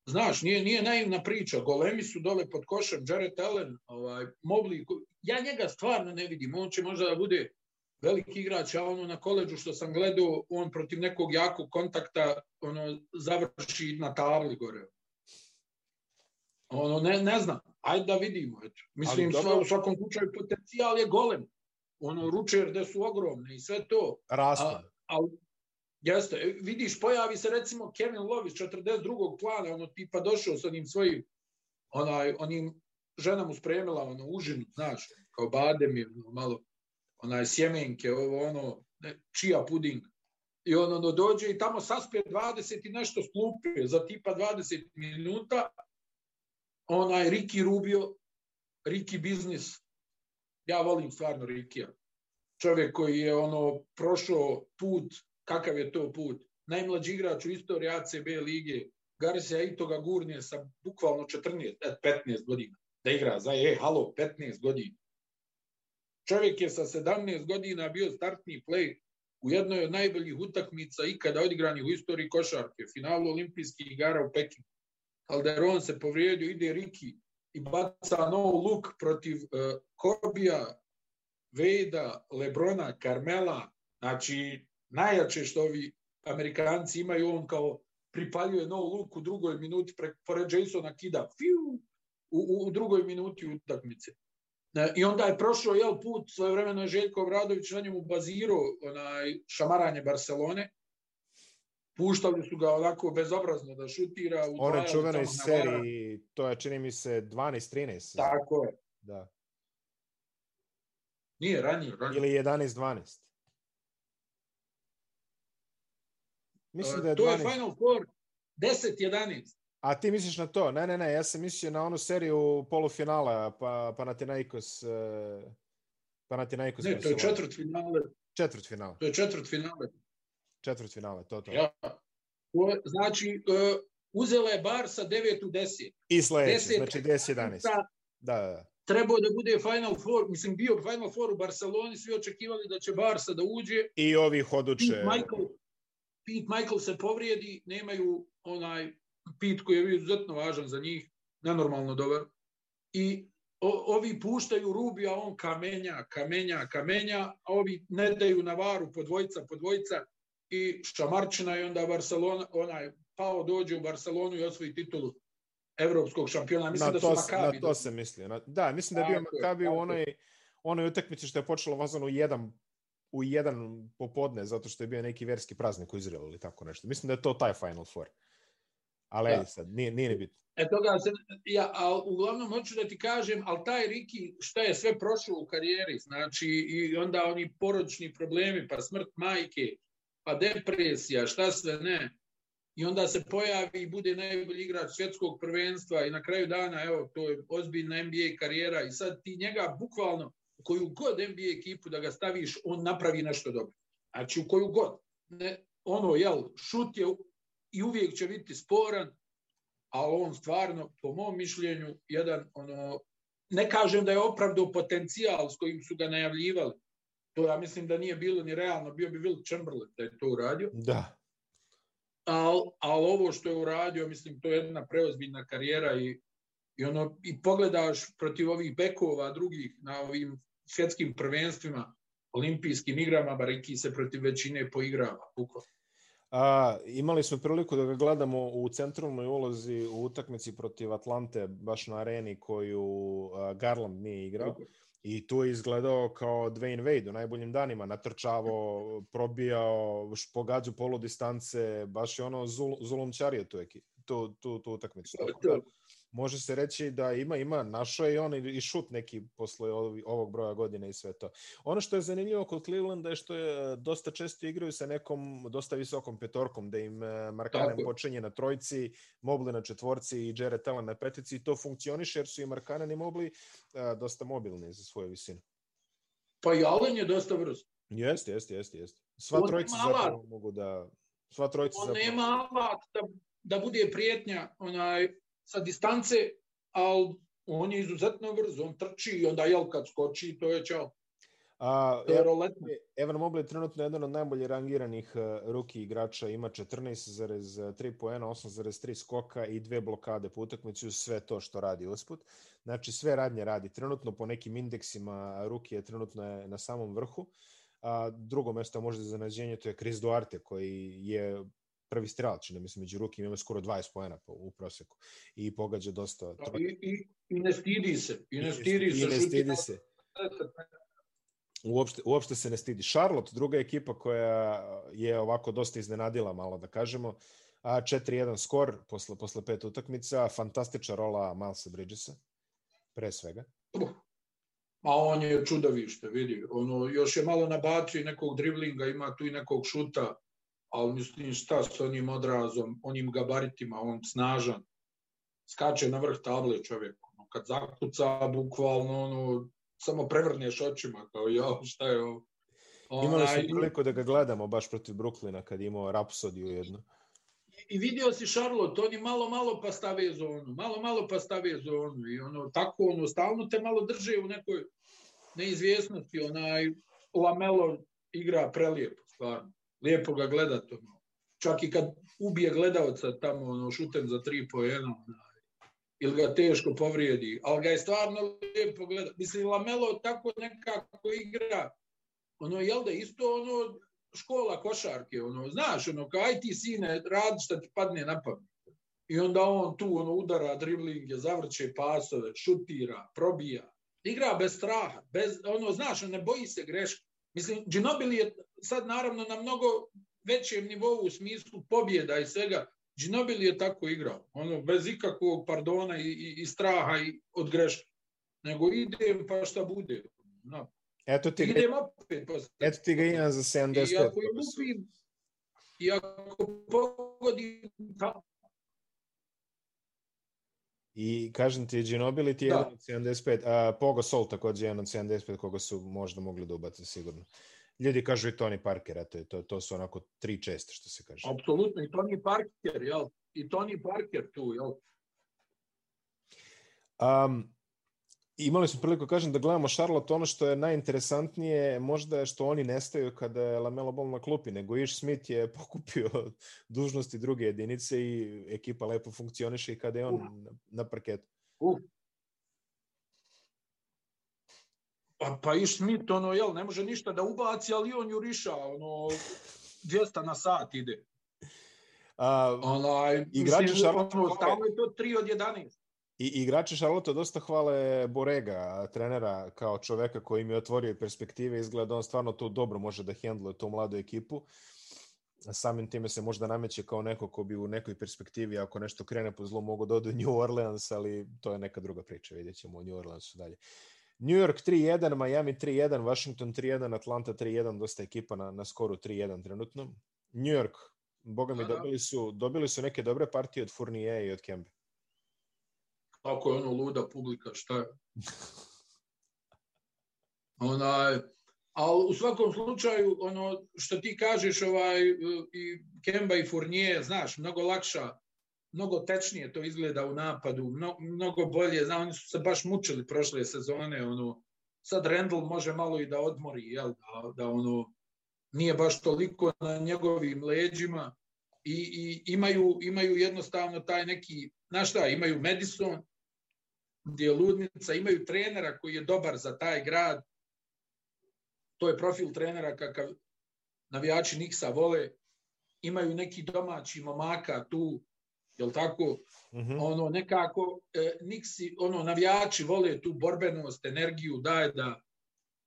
Speaker 2: znaš, nije, nije naivna priča. Golemi su dole pod košem, Jared Allen, ovaj, ko- ja njega stvarno ne vidim. On će možda da bude veliki igrač, a ono na koleđu što sam gledao, on protiv nekog jakog kontakta ono, završi na tabli gore. Ono, ne, ne znam, ajde da vidimo. Eto. Mislim,
Speaker 1: dobro.
Speaker 2: sva, u svakom slučaju potencijal je golem. Ono, ručerde su ogromne i sve to.
Speaker 1: Rastu.
Speaker 2: A, a, jeste, e, vidiš, pojavi se recimo Kevin Love iz 42. plana, ono tipa došao sa onim svojim, onaj, onim, žena mu spremila ono, užinu, znaš, kao badem je ono, malo, onaj sjemenke, ovo ono, ne, čija puding. I on ono dođe i tamo saspije 20 i nešto sklupe za tipa 20 minuta. Onaj Ricky Rubio, Ricky Business. Ja volim stvarno Rikija. Čovjek koji je ono prošao put, kakav je to put. Najmlađi igrač u istoriji ACB lige. Garcia i toga gurnije sa bukvalno 14, eh, 15 godina. Da igra za, e, halo, 15 godina. Čovjek je sa 17 godina bio startni play u jednoj od najboljih utakmica ikada odigranih u istoriji košarke, finalu olimpijskih igara u Pekingu. Calderon se povrijedio, ide Riki i baca no look protiv uh, Kobija, Vejda, Lebrona, Carmela, znači najjače što ovi Amerikanci imaju, on kao pripaljuje no look u drugoj minuti, pre, pored Jasona kida fiu, u, u, u drugoj minuti utakmice. E, I onda je prošao jel, put, svojevremeno je Željko Obradović na njemu bazirao onaj, šamaranje Barcelone, puštali su ga onako bezobrazno da šutira.
Speaker 1: One čuvene iz seriji, to je čini mi se 12-13.
Speaker 2: Tako je.
Speaker 1: Da.
Speaker 2: Nije ranije. ranije.
Speaker 1: Ili 11-12.
Speaker 2: Mislim da je to 12. je Final Four 10-11.
Speaker 1: A ti misliš na to? Ne, ne, ne, ja sam mislio na onu seriju polufinala, pa Panathinaikos... Panathinaikos
Speaker 2: ne, to je četvrt finale.
Speaker 1: Četvrt finale.
Speaker 2: To je četvrt finale.
Speaker 1: Četvrt finale, to to.
Speaker 2: Ja. Znači, uh, uzela je Barsa 9 u 10.
Speaker 1: I sledeće, znači 10-11. Da, da, da.
Speaker 2: Trebao da bude Final Four, mislim bio Final Four u Barceloni, svi očekivali da će Barsa da uđe.
Speaker 1: I ovih oduče.
Speaker 2: Pete Michael, Pete Michael se povrijedi, nemaju onaj Pit koji je izuzetno važan za njih, nenormalno dobar. I o, ovi puštaju Rubi, a on kamenja, kamenja, kamenja, a ovi ne daju na varu po dvojica, po dvojica i šamarčina i onda Barcelona, onaj, Pao dođe u Barcelonu i osvoji titulu evropskog šampiona. Mislim
Speaker 1: na
Speaker 2: da
Speaker 1: to,
Speaker 2: su Makabi.
Speaker 1: Na to se misli. Na, da, mislim da je bio Makabi u onoj, onoj utakmici što je počelo vazano u jedan u jedan popodne, zato što je bio neki verski praznik u Izraelu ili tako nešto. Mislim da je to taj Final Four. Ali da. sad, nije, nije ni bitno.
Speaker 2: E toga se, ja, a uglavnom hoću da ti kažem, ali taj Riki šta je sve prošlo u karijeri, znači i onda oni poročni problemi, pa smrt majke, pa depresija, šta sve ne. I onda se pojavi i bude najbolji igrač svjetskog prvenstva i na kraju dana, evo, to je ozbiljna NBA karijera i sad ti njega bukvalno koju god NBA ekipu da ga staviš, on napravi nešto dobro. Znači u koju god. Ne, ono, jel, šut je i uvijek će biti sporan, a on stvarno, po mom mišljenju, jedan, ono, ne kažem da je opravdao potencijal s kojim su ga najavljivali. To ja mislim da nije bilo ni realno, bio bi Will Chamberlain da je to uradio.
Speaker 1: Da.
Speaker 2: Al, al ovo što je uradio, mislim, to je jedna preozbiljna karijera i, i ono, i pogledaš protiv ovih bekova drugih na ovim svjetskim prvenstvima, olimpijskim igrama, Bariki se protiv većine poigrava, bukvalno.
Speaker 1: A, imali smo priliku da ga gledamo u centralnoj ulozi u utakmici protiv Atlante, baš na areni koju a, Garland nije igrao. I tu je izgledao kao Dwayne Wade u najboljim danima, natrčavo, probijao, pogađu polu distance, baš je ono zul, zulumčario tu, tu, tu, tu utakmicu. Može se reći da ima, ima, našo je on i šut neki posle ovog broja godine i sve to. Ono što je zanimljivo kod Clevelanda je što je dosta često igraju sa nekom dosta visokom petorkom, da im e, Markanen počinje na trojci, Mobley na četvorci i Jared Allen na petici i to funkcioniše jer su i Markanen i Mobley e, dosta mobilni za svoju visinu.
Speaker 2: Pa i Allen je dosta brz.
Speaker 1: Jeste, jeste, jeste, jeste. Sva on trojica zapravo mogu da... Sva trojica
Speaker 2: on
Speaker 1: zapravo...
Speaker 2: nema alat da, da bude prijetnja onaj, sa distance, ali on je izuzetno brz, on trči i onda jel kad skoči, to je čao.
Speaker 1: A, to je roletno. Evan Mobley je trenutno jedan od najbolje rangiranih uh, ruki igrača, ima 14,3 poena, 8,3 skoka i dve blokade po utakmici sve to što radi usput. Znači sve radnje radi. Trenutno po nekim indeksima ruki je trenutno je na samom vrhu. A, drugo mesto možda za nađenje to je Chris Duarte koji je prvi strelac, čini mi se, među ruke ima skoro 20 poena po, u proseku i pogađa dosta.
Speaker 2: Da, I, i, I ne stidi se. I ne stidi se.
Speaker 1: I ne stidi se. Uopšte, uopšte se ne stidi. Charlotte, druga ekipa koja je ovako dosta iznenadila, malo da kažemo, a 4-1 skor posle, posle pet utakmica, fantastična rola Milesa Bridgesa, pre svega.
Speaker 2: Ma on je čudovište, vidi. Ono, još je malo nabacio i nekog driblinga, ima tu i nekog šuta ali mislim šta s onim odrazom, onim gabaritima, on snažan, skače na vrh table čovjek. Ono, kad zakuca, bukvalno, ono, samo prevrneš očima, kao ja, šta je ovo?
Speaker 1: Ona, Imali smo priliku da ga gledamo baš protiv Bruklina kad je imao Rapsodiju jednu.
Speaker 2: I vidio si Charlotte, oni malo, malo pa stave zonu, malo, malo pa stave zonu i ono, tako, ono, stalno te malo drže u nekoj neizvjesnosti, onaj Lamelo igra prelijepo, stvarno lijepo ga gledati. Ono. Čak i kad ubije gledalca tamo ono, šutem za tri po jedno, ili ga teško povrijedi, ali ga je stvarno lijepo gledati. Mislim, Lamelo tako nekako igra, ono, jel da isto ono, škola košarke, ono, znaš, ono, kao aj ti sine, radi šta ti padne na pamet. I onda on tu ono, udara driblinge, zavrće pasove, šutira, probija. Igra bez straha, bez, ono, znaš, ne boji se greške. Mislim, Ginobili je sad naravno na mnogo većem nivou u smislu pobjeda i svega. Ginobili je tako igrao, ono, bez ikakvog pardona i, i, i straha i od greške. Nego idem pa šta bude. No.
Speaker 1: Eto ti,
Speaker 2: idem opet. Posle.
Speaker 1: Eto ti ga imam za 75.
Speaker 2: I ako lupim, i ako pogodim.
Speaker 1: I kažem ti, Ginobili ti je
Speaker 2: Da.
Speaker 1: 1.75, a Pogo Sol takođe 1.75 koga su možda mogli da ubace sigurno. Ljudi kažu i Tony Parker, eto, to, to su onako tri česte, što se kaže.
Speaker 2: Apsolutno, i Tony Parker, jel? I Tony Parker tu, jel?
Speaker 1: Um, imali smo priliku, kažem, da gledamo Charlotte, ono što je najinteresantnije možda je što oni nestaju kada je Lamelo Ball na klupi, nego Ish Smith je pokupio dužnosti druge jedinice i ekipa lepo funkcioniše i kada je on na, na parketu.
Speaker 2: Uf. Pa, pa i Schmidt, ono, jel, ne može ništa da ubaci, ali on juriša, ono, 200 na sat ide.
Speaker 1: A,
Speaker 2: Onaj,
Speaker 1: Igrači Charlotte
Speaker 2: stalno je to 3 od 11.
Speaker 1: I igrači Charlotte dosta hvale Borega, trenera, kao čoveka koji im je otvorio perspektive, izgleda da on stvarno to dobro može da hendluje tu mladu ekipu. Samim time se možda nameće kao neko ko bi u nekoj perspektivi, ako nešto krene po zlu, mogu da ode u New Orleans, ali to je neka druga priča, vidjet ćemo u New Orleansu dalje. New York 3-1, Miami 3-1, Washington 3-1, Atlanta 3-1, dosta ekipa na, na skoru 3-1 trenutno. New York, boga mi, dobili su, dobili su neke dobre partije od Fournier i od Kembe.
Speaker 2: Ako je ono luda publika, šta je? Onaj, ali u svakom slučaju, ono što ti kažeš, ovaj, i Kemba i Fournier, znaš, mnogo lakša, mnogo tečnije to izgleda u napadu, mno, mnogo bolje, znaš, oni su se baš mučili prošle sezone, ono, sad Randall može malo i da odmori, jel, da, da ono, nije baš toliko na njegovim leđima i, i imaju, imaju jednostavno taj neki, znaš šta, imaju Madison, gdje je ludnica, imaju trenera koji je dobar za taj grad, to je profil trenera kakav navijači Niksa vole, imaju neki domaći momaka tu, jel tako,
Speaker 1: Mm -hmm.
Speaker 2: ono nekako e, Niksi, ono navijači vole tu borbenost, energiju, daje da.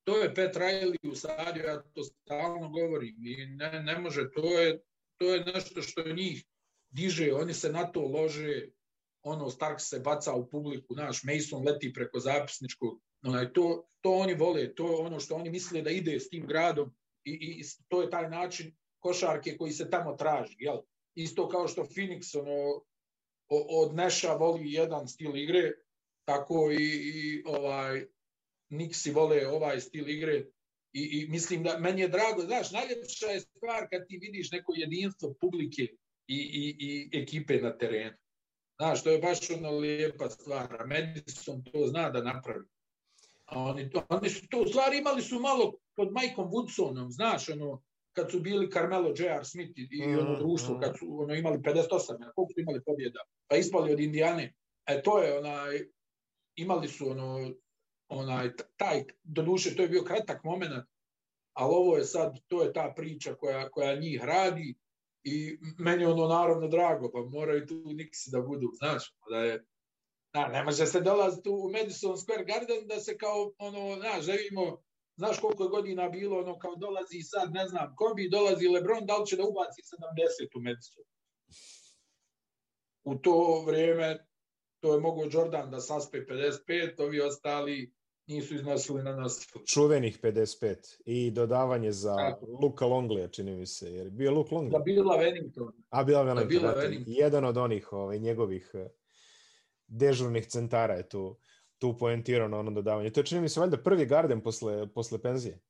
Speaker 2: To je Pet Riley usadio, ja to stalno govorim. I ne, ne može, to je, to je nešto što njih diže, oni se na to lože, ono Stark se baca u publiku, naš Mason leti preko zapisničkog, onaj, to, to oni vole, to je ono što oni misle da ide s tim gradom i, i to je taj način košarke koji se tamo traži, jel? Isto kao što Phoenix ono, od Neša voli jedan stil igre, tako i, i ovaj Nixi vole ovaj stil igre i, i mislim da meni je drago, znaš, najljepša je stvar kad ti vidiš neko jedinstvo publike i, i, i ekipe na terenu. Znaš, to je baš ono lijepa stvar. A Madison to zna da napravi. A oni, to, oni su to u stvari imali su malo pod Mikeom Woodsonom, znaš, ono, kad su bili Carmelo, J.R. Smith i, i ono društvo, kad su ono, imali 58, koliko su imali pobjeda, pa ispali od Indijane. E, to je onaj, imali su ono, onaj, taj, do duše, to je bio kratak moment, ali ovo je sad, to je ta priča koja, koja njih radi i meni ono naravno drago, pa moraju tu Nixi da budu, znaš, da je, da, ne može se dolaziti u Madison Square Garden da se kao, ono, znaš, želimo, znaš koliko je godina bilo, ono, kao dolazi sad, ne znam, Kobe, dolazi Lebron, da li će da ubaci 70 u Madison? U to vrijeme, to je mogo Jordan da saspe 55, ovi ostali nisu iznosili na nas.
Speaker 1: Čuvenih 55 i dodavanje za Tako. Luka Longlija, čini mi se, jer bio Luke Longley.
Speaker 2: Da bila Wellington.
Speaker 1: A bila Wellington,
Speaker 2: da bila
Speaker 1: Wellington. jedan od onih ovaj, njegovih dežurnih centara je tu, tu poentirao na onom dodavanju. To je čini mi se valjda prvi garden posle, posle penzije.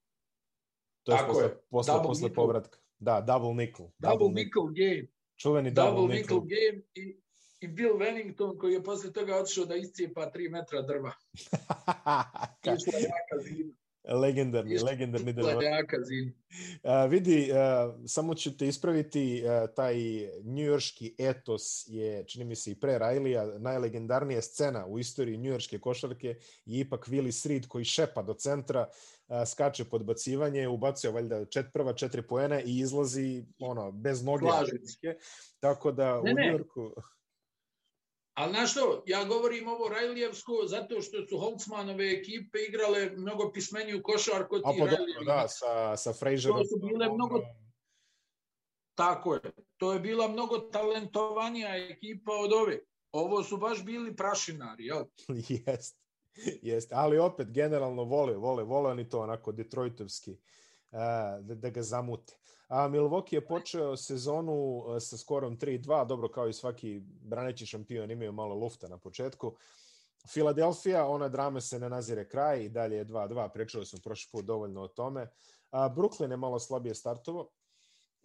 Speaker 1: To je
Speaker 2: Tako
Speaker 1: posle,
Speaker 2: je.
Speaker 1: posle,
Speaker 2: double
Speaker 1: posle
Speaker 2: nickel.
Speaker 1: povratka. Da, double nickel.
Speaker 2: Double, double nickel game.
Speaker 1: Čuveni
Speaker 2: double,
Speaker 1: double,
Speaker 2: nickel.
Speaker 1: nickel
Speaker 2: game i, i Bill Wellington koji je posle toga otišao da iscijepa 3 metra drva. Išla jaka zima.
Speaker 1: legendarni,
Speaker 2: Isto
Speaker 1: legendarni Denver.
Speaker 2: jaka zim.
Speaker 1: A, vidi, a, samo ću te ispraviti, a, taj njujorški etos je, čini mi se i pre Rajlija, najlegendarnija scena u istoriji njujorške košarke je ipak Willis Reed koji šepa do centra, a, skače podbacivanje, ubacuje valjda čet, prva četiri poena i izlazi ono, bez noge. Tako da
Speaker 2: Ne,
Speaker 1: u
Speaker 2: ne.
Speaker 1: Njujorku...
Speaker 2: Ali znaš što, ja govorim ovo Rajlijevsko zato što su Holtzmanove ekipe igrale mnogo pismeniju košarku tih
Speaker 1: pa
Speaker 2: Rajlijevih.
Speaker 1: da, sa, sa Frazerom.
Speaker 2: To su bile mnogo- Tako je. To je bila mnogo talentovanija ekipa od ove. Ovo su baš bili prašinari, jel?
Speaker 1: Jest. Jest, ali opet generalno vole, vole, vole oni to onako Detroitovski a, da, da ga zamute. A Milwaukee je počeo sezonu a, sa skorom 3-2, dobro kao i svaki braneći šampion imaju malo lufta na početku. Filadelfija, ona drame se ne nazire kraj i dalje je 2-2, pričali smo prošli put dovoljno o tome. A, Brooklyn je malo slabije startovo.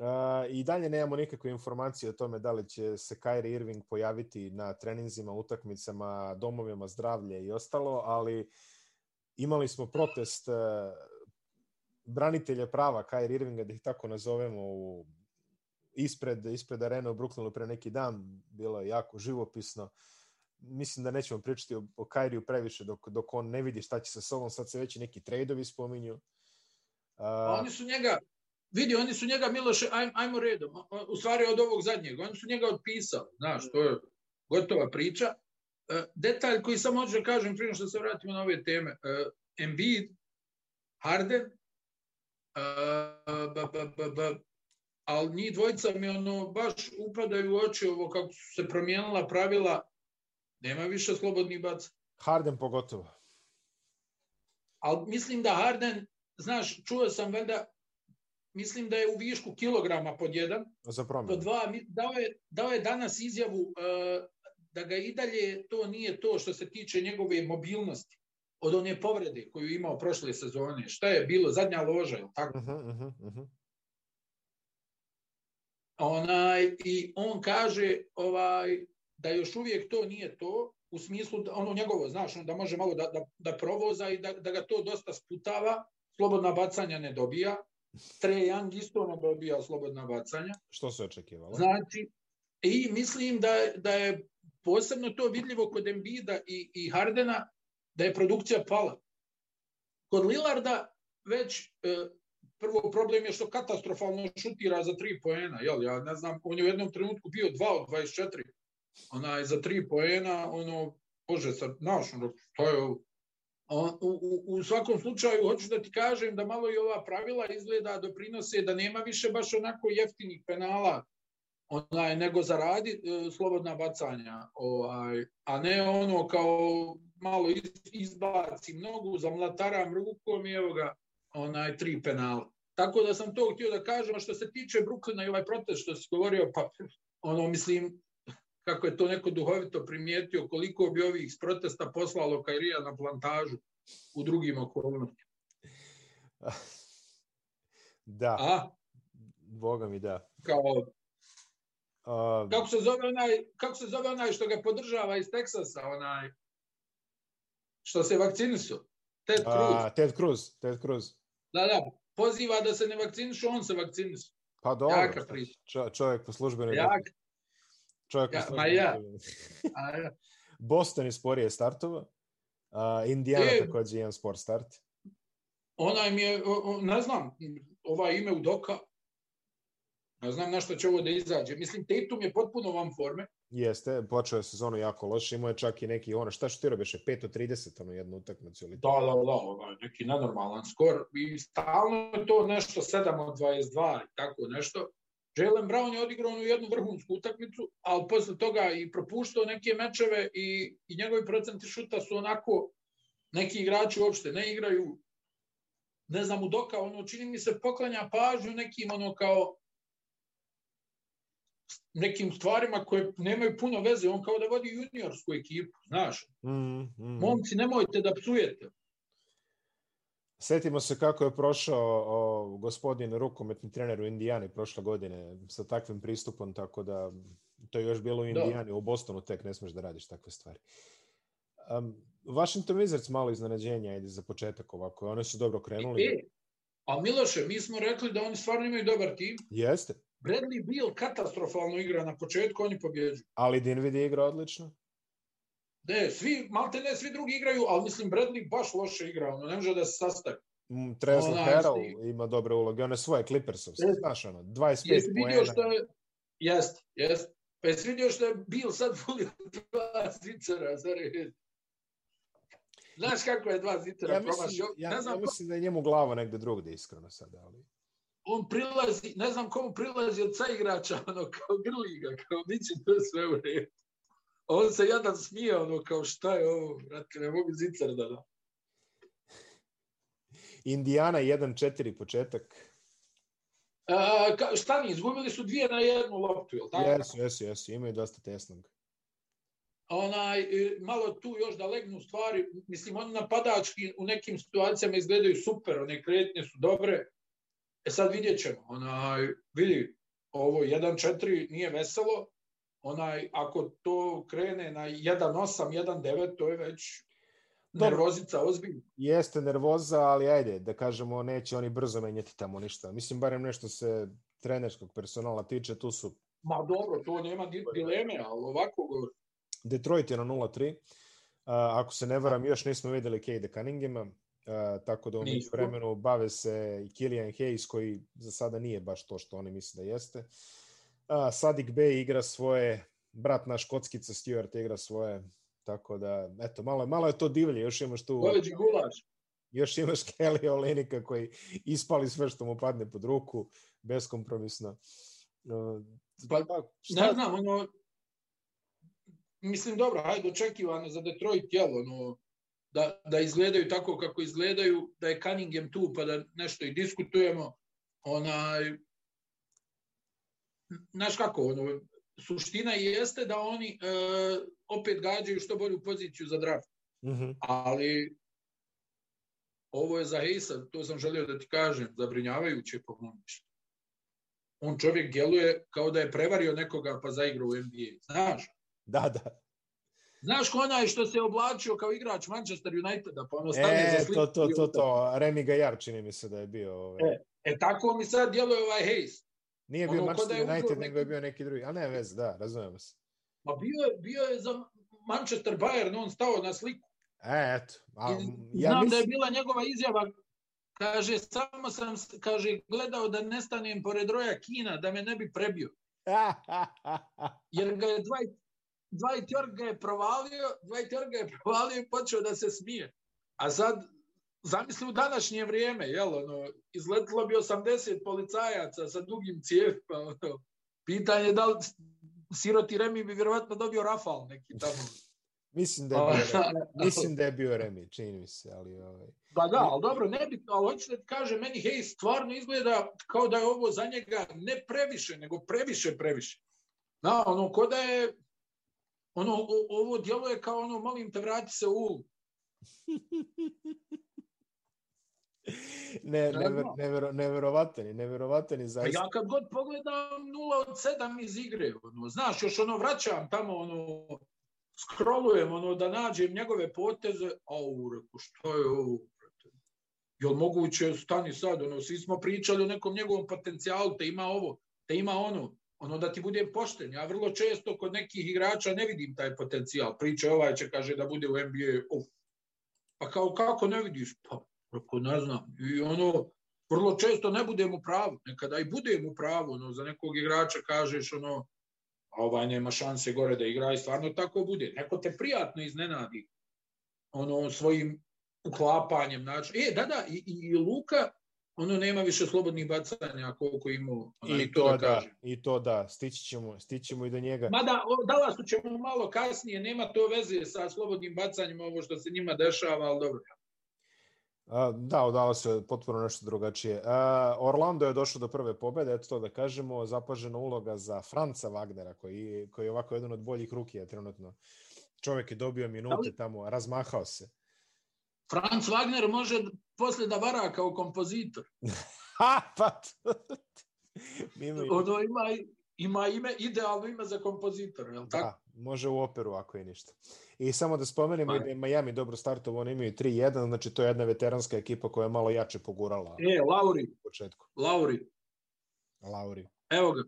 Speaker 1: Uh, I dalje nemamo nikakve informacije o tome da li će se Kyrie Irving pojaviti na treninzima, utakmicama, domovima zdravlje i ostalo, ali imali smo protest uh, branitelja prava Kyrie Irvinga, da ih tako nazovemo, u, ispred, ispred arene u Brooklynu pre neki dan. Bilo je jako živopisno. Mislim da nećemo pričati o, o Kyriju previše dok, dok on ne vidi šta će sa sobom. Sad se već neki trejdovi spominju.
Speaker 2: A
Speaker 1: Uh,
Speaker 2: oni su njega, vidi, oni su njega, Miloše, aj, ajmo redom, u stvari od ovog zadnjeg, oni su njega otpisali, znaš, to je gotova priča. E, detalj koji samo hoću da kažem, prije što se vratimo na ove teme, e, Embiid, Harden, ba, ba, ba, ba, ali njih dvojica mi ono baš upadaju u oči ovo kako su se promijenila pravila, nema više slobodnih baca.
Speaker 1: Harden pogotovo.
Speaker 2: Ali mislim da Harden, znaš, čuo sam valjda, mislim da je u višku kilograma pod jedan,
Speaker 1: Za
Speaker 2: pod
Speaker 1: promjenu.
Speaker 2: dva, mi- dao je, dao je danas izjavu uh, da ga i dalje to nije to što se tiče njegove mobilnosti od one povrede koju je imao prošle sezone. Šta je bilo? Zadnja loža, je tako?
Speaker 1: Uh -huh, uh -huh, uh.
Speaker 2: Onaj, I on kaže ovaj, da još uvijek to nije to, u smislu da, ono njegovo, znaš, on da može malo da, da, da provoza i da, da ga to dosta sputava, slobodna bacanja ne dobija, Trae Young isto ne dobija slobodna bacanja.
Speaker 1: Što se očekivalo?
Speaker 2: Znači, i mislim da, da je posebno to vidljivo kod Embida i, i Hardena, da je produkcija pala. Kod Lillarda već e, prvo problem je što katastrofalno šutira za tri poena, jel? Ja ne znam, on je u jednom trenutku bio 2 od 24. Onaj, za tri poena, ono, bože, sad, znaš, ono, to je. On, u, u, u svakom slučaju, hoću da ti kažem da malo i ova pravila izgleda doprinose da nema više baš onako jeftinih penala onaj, nego zaradi e, slobodna bacanja, ovaj, a ne ono kao malo iz, izbaci mnogu, zamlataram rukom i evo ga, onaj, tri penala. Tako da sam to htio da kažem, što se tiče Bruklina i ovaj protest što si govorio, pa ono, mislim, kako je to neko duhovito primijetio, koliko bi ovih iz protesta poslalo Kairija na plantažu u drugim okolnostima.
Speaker 1: da,
Speaker 2: A,
Speaker 1: boga mi da.
Speaker 2: kao,
Speaker 1: Uh,
Speaker 2: kako se zove onaj, kako se zove onaj što ga podržava iz Teksasa, onaj, što se vakcinisao? Ted Cruz.
Speaker 1: a, Ted Cruz, Ted Cruz.
Speaker 2: Da, da, poziva da se ne vakcinišu, on se vakcinisao.
Speaker 1: Pa dobro,
Speaker 2: Jaka priča.
Speaker 1: čo, čovjek po službenoj
Speaker 2: Jak,
Speaker 1: čovjek po
Speaker 2: Ja, ma
Speaker 1: službenoj
Speaker 2: ja. a, ja.
Speaker 1: Boston je sporije startova. Uh, Indiana
Speaker 2: E.
Speaker 1: takođe jedan sport start.
Speaker 2: onaj mi je, o, o, ne znam, ovaj ime u doka, ne znam na što će ovo da izađe. Mislim, Tatum je potpuno van forme.
Speaker 1: Jeste, počeo je sezonu jako loše, imao je čak i neki, ono, šta što ti robiše, 5 od 30 ono jednu utakmicu ili
Speaker 2: Da, da, da, ovaj, neki nenormalan skor. I stalno je to nešto 7 od 22 i tako nešto. Jalen Brown je odigrao onu jednu vrhunsku utakmicu, ali posle toga i propuštao neke mečeve i, i njegovi procenti šuta su onako, neki igrači uopšte ne igraju. Ne znam, u doka, ono, čini mi se poklanja pažnju nekim, ono, kao nekim stvarima koje nemaju puno veze. On kao da vodi juniorsku ekipu, znaš.
Speaker 1: Mm, mm.
Speaker 2: Momci, nemojte da psujete.
Speaker 1: Setimo se kako je prošao o, gospodin rukometni trener u Indijani prošle godine sa takvim pristupom, tako da to je još bilo u Indijani, u Bostonu tek ne smeš da radiš takve stvari. Um, Washington Wizards malo iznenađenja ide za početak ovako. Oni su dobro krenuli.
Speaker 2: E, a Miloše, mi smo rekli da oni stvarno imaju dobar tim.
Speaker 1: Jeste.
Speaker 2: Bradley Beal katastrofalno igra na početku, oni pobjeđuju.
Speaker 1: Ali Dinwiddie igra odlično.
Speaker 2: Ne, svi, malte ne, svi drugi igraju, ali mislim Bradley baš loše igra, ono, ne može da se sastavi.
Speaker 1: Mm, Trezor Harrell ima dobre uloge, one svoje Clippersovske,
Speaker 2: Jeste.
Speaker 1: znaš ono, 25
Speaker 2: Jesi vidio
Speaker 1: poena.
Speaker 2: što je... Jest, jest. Pa jesi vidio što je Bill sad volio dva zicera za red? Znaš kako je dva zicera
Speaker 1: Ja
Speaker 2: ja promašio?
Speaker 1: ja,
Speaker 2: ne
Speaker 1: ja
Speaker 2: znam, ko,
Speaker 1: mislim da je njemu glava negde drugde iskreno sada, ali...
Speaker 2: on prilazi, ne znam komu prilazi od igrača, ono, kao grli ga, kao niće to sve u redu. On se jadan smije, ono, kao šta je ovo, brate, ne mogu zicar da da.
Speaker 1: Indiana 1-4 početak.
Speaker 2: A, ka, šta ni, izgubili su dvije na jednu loptu, jel tako?
Speaker 1: Jesu, jesu, jesu, imaju dosta tesnog.
Speaker 2: onaj, e, malo tu još da legnu stvari, mislim, oni napadački u nekim situacijama izgledaju super, one kretnje su dobre, e sad vidjet ćemo, onaj, vidi, ovo 1-4 nije veselo, onaj, ako to krene na 1-8, 1-9, to je već
Speaker 1: Dobro.
Speaker 2: nervozica ozbiljna.
Speaker 1: Jeste nervoza, ali ajde, da kažemo, neće oni brzo menjati tamo ništa. Mislim, barem nešto se trenerskog personala tiče, tu su
Speaker 2: Ma dobro, to nema di- dileme, ali ovako govori.
Speaker 1: Detroit je na 0-3. Uh, ako se ne varam, još nismo videli Cade Cunninghama, uh, tako da u
Speaker 2: Nismo.
Speaker 1: vremenu bave se i Killian Hayes, koji za sada nije baš to što oni misle da jeste. Uh, Sadik Bey igra svoje, brat naš kockica Stewart igra svoje, tako da, eto, malo, malo je to divlje, još imaš tu,
Speaker 2: Goveđi gulaš.
Speaker 1: još imaš Kelly Olenika koji ispali sve što mu padne pod ruku, beskompromisno. Uh,
Speaker 2: Pa,
Speaker 1: šta-
Speaker 2: Ne znam, ono, mislim, dobro, hajde, očekivano za Detroit, jel, ono, da, da izgledaju tako kako izgledaju, da je Cunningham tu, pa da nešto i diskutujemo, onaj, znaš kako, ono, suština jeste da oni e, opet gađaju što bolju poziciju za draft,
Speaker 1: Mhm.
Speaker 2: ali ovo je za Hejsa, to sam želio da ti kažem, zabrinjavajuće po mom mišljenju. On čovjek djeluje kao da je prevario nekoga pa zaigrao u NBA. Znaš?
Speaker 1: Da, da.
Speaker 2: Znaš ko onaj što se oblačio kao igrač Manchester Uniteda, pa ono stane
Speaker 1: E,
Speaker 2: za sliku.
Speaker 1: to, to, to,
Speaker 2: ostane.
Speaker 1: to. Remy Gajar čini mi se da je bio. Ovaj.
Speaker 2: E, E tako mi sad djeluje ovaj Hayes.
Speaker 1: Nije bio
Speaker 2: ono, da
Speaker 1: Manchester
Speaker 2: uzeo
Speaker 1: United, nego je bio neki drugi. A ne, vez, da, razumemo se.
Speaker 2: Ma bio je, bio je za Manchester Bayern, on stao na sliku.
Speaker 1: E, eto. A, ja
Speaker 2: Znam da je
Speaker 1: mislim,
Speaker 2: bila njegova izjava, kaže, samo sam, kaže, gledao da nestanem pored roja Kina, da me ne bi prebio. Jer ga je Dwight, Dwight York ga je provalio, Dwight York ga je provalio i počeo da se smije. A sad, zamisli u današnje vrijeme, jel, ono, izletilo bi 80 policajaca sa dugim cijevima, ono, pitanje da li siroti Remi bi vjerovatno dobio Rafal neki tamo.
Speaker 1: mislim da je bio. Mislim da je bio Remy, čini mi se, ali ovaj.
Speaker 2: Pa da, ali dobro, ne bi, ali hoću da ti kaže, meni hej, stvarno izgleda kao da je ovo za njega ne previše, nego previše, previše. Da, ono, ko da je, ono, o, ovo djeluje kao ono, molim te, vrati se u,
Speaker 1: Ne,
Speaker 2: Ne
Speaker 1: never,
Speaker 2: znam.
Speaker 1: never, neverovatan je, je
Speaker 2: Pa
Speaker 1: zaista.
Speaker 2: ja kad god pogledam 0 od 7 iz igre, ono, znaš, još ono vraćam tamo, ono, scrollujem, ono, da nađem njegove poteze, au, reku, što je ovo? Jel moguće, stani sad, ono, svi smo pričali o nekom njegovom potencijalu, te ima ovo, te ima ono, ono da ti budem pošten. Ja vrlo često kod nekih igrača ne vidim taj potencijal. Priča ovaj će, kaže, da bude u NBA, uf. Pa kao, kako ne vidiš? Pa, reko, ne znam. I ono, vrlo često ne budem u pravu. Nekada i budem u pravu, ono, za nekog igrača kažeš, ono, a ovaj nema šanse gore da igra i stvarno tako bude. Neko te prijatno iznenadi ono svojim uklapanjem znači e da da i, i Luka ono nema više slobodnih bacanja koliko imao ono,
Speaker 1: I to da,
Speaker 2: kažem.
Speaker 1: i to da, stići ćemo, stići ćemo i do njega.
Speaker 2: Mada o Dallasu ćemo malo kasnije, nema to veze sa slobodnim bacanjima ovo što se njima dešava, ali dobro.
Speaker 1: A, da, odala se potpuno nešto drugačije. A, Orlando je došao do prve pobede, eto to da kažemo, zapažena uloga za Franca Wagnera, koji, koji je ovako jedan od boljih rukija trenutno. Čovjek je dobio minute tamo, razmahao se.
Speaker 2: Franz Wagner može posle da vara kao kompozitor.
Speaker 1: Ha, pa imaju-
Speaker 2: Ono ima, ima ime, idealno ime za kompozitora, je li tako?
Speaker 1: Da, može u operu ako je ništa. I samo da spomenemo
Speaker 2: Pa.
Speaker 1: da je Miami dobro startovo, oni imaju 3-1, znači to je jedna veteranska ekipa koja je malo jače pogurala
Speaker 2: E, Lauri,
Speaker 1: u početku.
Speaker 2: Lauri,
Speaker 1: Lauri.
Speaker 2: evo ga,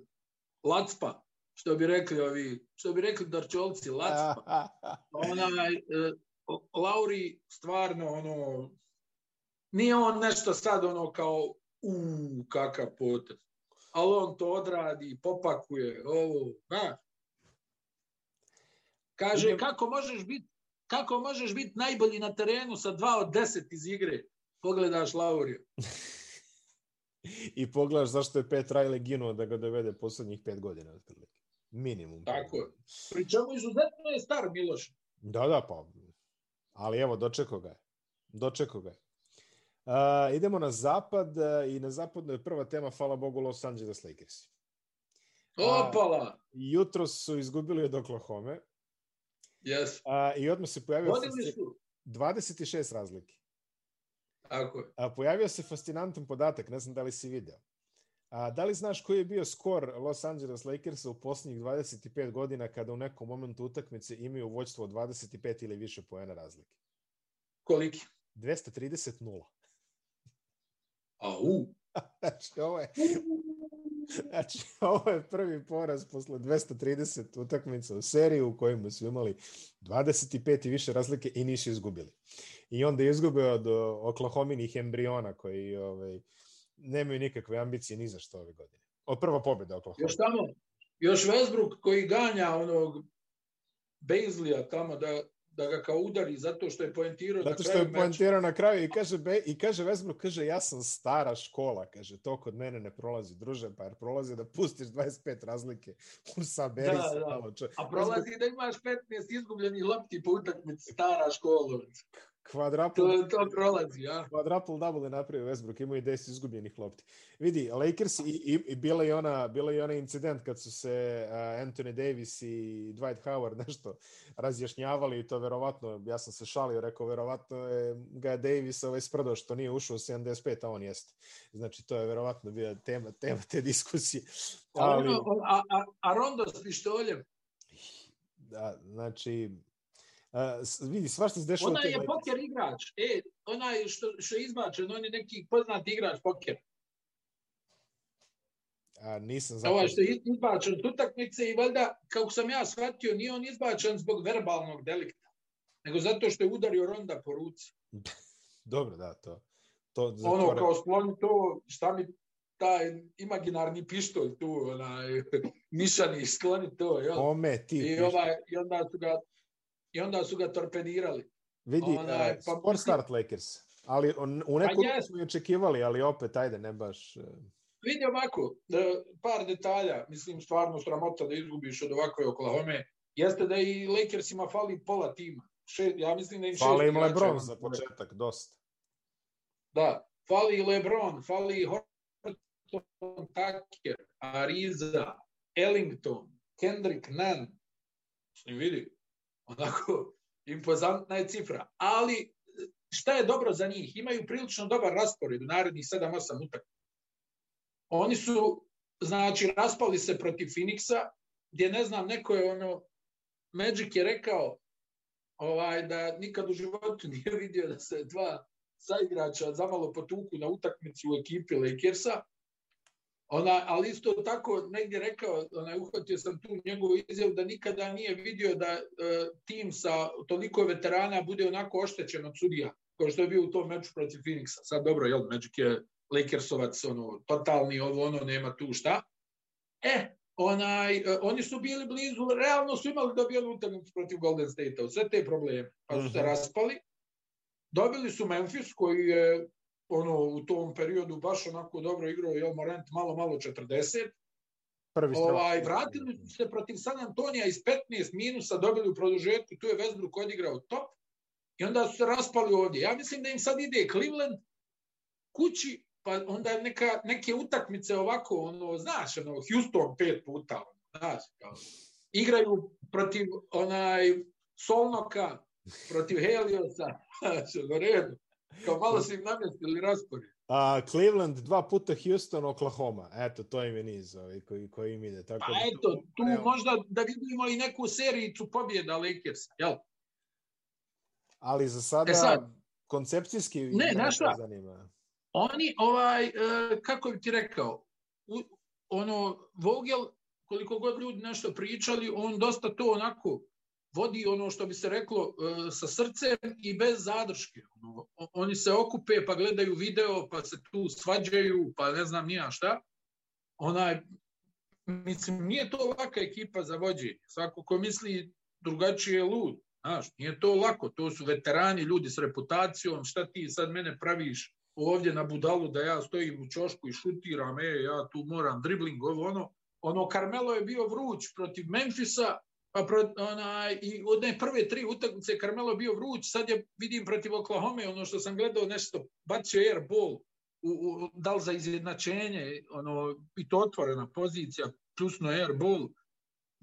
Speaker 2: Lacpa, što bi rekli ovi, što bi rekli Darčolci, Lacpa. onaj, e, Lauri stvarno ono, nije on nešto sad ono kao u kakav potez. Ali on to odradi, popakuje, ovo, znaš. Kaže, kako možeš biti kako možeš biti najbolji na terenu sa 2 od 10 iz igre? Pogledaš Laurija.
Speaker 1: I pogledaš zašto je Pet Riley ginuo da ga dovede poslednjih pet godina. otprilike. Minimum.
Speaker 2: Tako je. Pri čemu izuzetno je star Miloš.
Speaker 1: Da, da, pa. Ali evo, dočekao ga je. Dočekao ga je. Uh, idemo na zapad uh, i na zapadu je prva tema, hvala Bogu, Los Angeles Lakers.
Speaker 2: Opala!
Speaker 1: Jutro su izgubili od Oklahoma
Speaker 2: Yes.
Speaker 1: uh, i odmah se pojavio
Speaker 2: Vodili su.
Speaker 1: 26 razlike.
Speaker 2: Tako je.
Speaker 1: A, pojavio se fascinantan podatak, ne znam da li si video. A, da li znaš koji je bio skor Los Angeles Lakersa u posljednjih 25 godina kada u nekom momentu utakmice imaju vođstvo od 25 ili više poena razlike?
Speaker 2: Koliki?
Speaker 1: 230-0.
Speaker 2: Au.
Speaker 1: Znači, ovo je, znači, ovo je prvi poraz posle 230 utakmica u seriji u kojima su imali 25 i više razlike i nisu izgubili. I onda je izgubio od o, Oklahominih embriona koji ovaj, nemaju nikakve ambicije ni za što ove godine. Od prva pobjeda Oklahoma.
Speaker 2: Još tamo, još Westbrook koji ganja onog Bazlija tamo da, da ga kao udari zato što je poentirao
Speaker 1: Zato što je poentirao na kraju i kaže, be, i kaže Westbrook, kaže, ja sam stara škola, kaže, to kod mene ne prolazi, druže, pa jer prolazi da pustiš 25 razlike, saberi
Speaker 2: Da,
Speaker 1: se
Speaker 2: da.
Speaker 1: malo.
Speaker 2: A prolazi da imaš 15 izgubljenih lopti po utakmici stara škola.
Speaker 1: Quadruple,
Speaker 2: To, to prolazi, ja.
Speaker 1: quadruple double je napravio Westbrook, imao i 10 izgubljenih lopti. Vidi, Lakers i, i, i bila je ona, bila je ona incident kad su se uh, Anthony Davis i Dwight Howard nešto razjašnjavali i to verovatno, ja sam se šalio, rekao verovatno je ga Davis ovaj sprdao što nije ušao u 75, a on jeste. Znači to je verovatno bila tema, tema te diskusije.
Speaker 2: Ali... Ono, a, a, a Rondo s pištoljem,
Speaker 1: da, znači, uh, vidi, svašta se dešava. tim
Speaker 2: je
Speaker 1: Lakersima.
Speaker 2: poker igrač. E, onaj što, što je izbačen, on je neki poznat igrač poker.
Speaker 1: A, nisam
Speaker 2: Ovaj
Speaker 1: zapazio.
Speaker 2: što je izbačen od utakmice i valjda, kako sam ja shvatio, nije on izbačen zbog verbalnog delikta, nego zato što je udario Ronda po ruci.
Speaker 1: Dobro, da, to. to za
Speaker 2: Ono, kao skloni to, šta mi taj imaginarni pištolj tu, onaj, mišani, skloni to, jel?
Speaker 1: Ome, ti.
Speaker 2: I, ovaj, i, onda su ga, I onda su ga torpedirali.
Speaker 1: Vidi,
Speaker 2: onaj,
Speaker 1: uh,
Speaker 2: pa
Speaker 1: sport start Lakers. Ali on, u neku
Speaker 2: jest.
Speaker 1: smo i očekivali, ali opet, ajde, ne baš... uh,
Speaker 2: Vidi ovako, da, par detalja, mislim stvarno sramota da izgubiš od ovakve Oklahoma, jeste da i Lakersima fali pola tima. Še, ja mislim da im šest
Speaker 1: im
Speaker 2: igrača
Speaker 1: Lebron za početak, dosta.
Speaker 2: Da, fali i LeBron, fali Horton Tucker, Ariza, Ellington, Kendrick Nunn. Mislim, vidi, onako, impozantna je cifra. Ali, šta je dobro za njih? Imaju prilično dobar raspored u narednih 7-8 utakmica. Oni su, znači, raspali se protiv Phoenixa, gdje, ne znam, neko je ono, Magic je rekao ovaj, da nikad u životu nije vidio da se dva saigrača zamalo potuku na utakmici u ekipi Lakersa. Ona, ali isto tako negdje rekao, onaj, uhvatio sam tu njegovu izjavu da nikada nije vidio da e, tim sa toliko veterana bude onako oštećen od sudija, kao što je bio u tom meču protiv Phoenixa. Sad dobro, jel, Magic je Lakersovac, ono, totalni, ovo, ono, nema tu šta. E, onaj, e, oni su bili blizu, realno su imali dobijenu utakmicu protiv Golden State-a, sve te probleme, pa su se
Speaker 1: Mhm.
Speaker 2: raspali. Dobili su Memphis, koji je ono, u tom periodu baš onako dobro igrao, jel Morant malo, malo 40.
Speaker 1: Prvi strop.
Speaker 2: Ovaj, vratili su se protiv San Antonija iz 15 minusa, dobili u produžetku, tu je Westbrook odigrao top i onda su se raspali ovdje. Ja mislim da im sad ide Cleveland kući, pa onda neka, neke utakmice ovako, ono, znaš, ono, Houston pet puta, ono, znaš, kao, igraju protiv onaj Solnoka, protiv Heliosa, znaš, ono, redu. Kao malo su im namjestili raspored.
Speaker 1: A, Cleveland dva puta Houston, Oklahoma. Eto, to im je niz ovaj, koji, koji im ide. Tako
Speaker 2: Pa
Speaker 1: da
Speaker 2: eto, tu
Speaker 1: Realno.
Speaker 2: možda da vidimo i neku serijicu pobjeda Lakersa, jel?
Speaker 1: Ali za sada,
Speaker 2: E sad-
Speaker 1: koncepcijski
Speaker 2: Ne,
Speaker 1: to
Speaker 2: šta?
Speaker 1: zanima.
Speaker 2: Oni, ovaj, e, kako bi ti rekao, u, ono, Vogel, koliko god ljudi nešto pričali, on dosta to onako vodi ono što bi se reklo e, sa srcem i bez zadrške. Oni se okupe pa gledaju video, pa se tu svađaju, pa ne znam nija šta. Onaj, mislim, nije to laka ekipa za vođenje. Svako ko misli drugačije je lud. Znaš, nije to lako, to su veterani, ljudi s reputacijom, šta ti sad mene praviš ovdje na budalu da ja stojim u čošku i šutiram, e, ja tu moram dribling, ovo ono. Ono, Carmelo je bio vruć protiv Memfisa, pa pro, onaj, i od ne prve tri utakmice Carmelo bio vruć, sad je, vidim, protiv Oklahoma, ono što sam gledao nešto, bacio air ball, u, u, da li za izjednačenje, ono, i to otvorena pozicija, plusno air ball,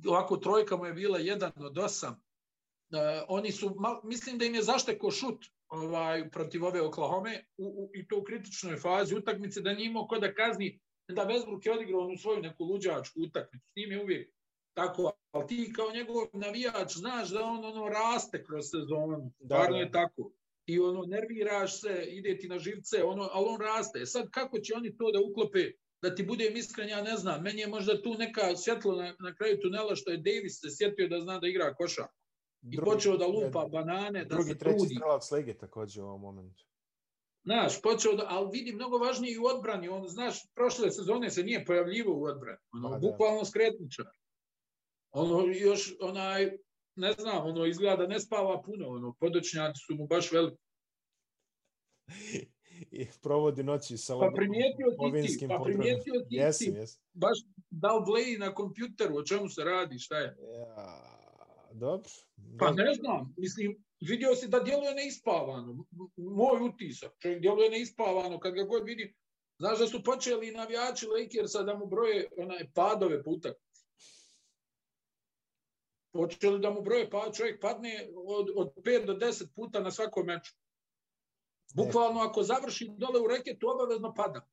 Speaker 2: ovako trojka mu je bila jedan od osam, Uh, oni su, mal, mislim da im je zašteko šut ovaj, protiv ove Oklahoma u, u, i to u kritičnoj fazi utakmice, da nije imao ko da kazni, da Westbrook je odigrao onu svoju neku luđačku utakmicu, s njim je uvijek tako, ali ti kao njegov navijač znaš da on ono raste kroz sezonu,
Speaker 1: Da,
Speaker 2: stvarno
Speaker 1: da.
Speaker 2: je tako. I ono, nerviraš se, ide ti na živce, ono, ali on raste. Sad, kako će oni to da uklope, da ti budem iskren, ja ne znam. Meni je možda tu neka svjetlo na, na kraju tunela što je Davis se sjetio da zna da igra košak i počeo da lupa banane, da
Speaker 1: drugi,
Speaker 2: se
Speaker 1: treći
Speaker 2: trudi.
Speaker 1: strelac lige takođe u ovom momentu.
Speaker 2: Znaš, počeo da, ali vidi mnogo važnije i u odbrani. On, znaš, prošle sezone se nije pojavljivo u odbrani. Ono,
Speaker 1: Pa da.
Speaker 2: bukvalno skretničar. Ono, još, onaj, ne znam, ono, izgleda da ne spava puno. Ono, podočnjaci su mu baš veliki.
Speaker 1: I provodi noći sa
Speaker 2: Pa primijetio ti ti, pa primijetio ti
Speaker 1: Jesam,
Speaker 2: ti. Baš da li bleji na kompjuteru, o čemu se radi, šta je?
Speaker 1: Ja, dobro.
Speaker 2: Pa
Speaker 1: dobro.
Speaker 2: ne znam, mislim, vidio si da djeluje neispavano. Moj utisak, čovjek djeluje neispavano, kad ga god vidi. Znaš da su počeli navijači Lakersa da mu broje onaj padove po utakmici. Počeli da mu broje pa čovjek padne od, od 5 do 10 puta na svakom meču. Bukvalno ako završi dole u reketu, obavezno pada.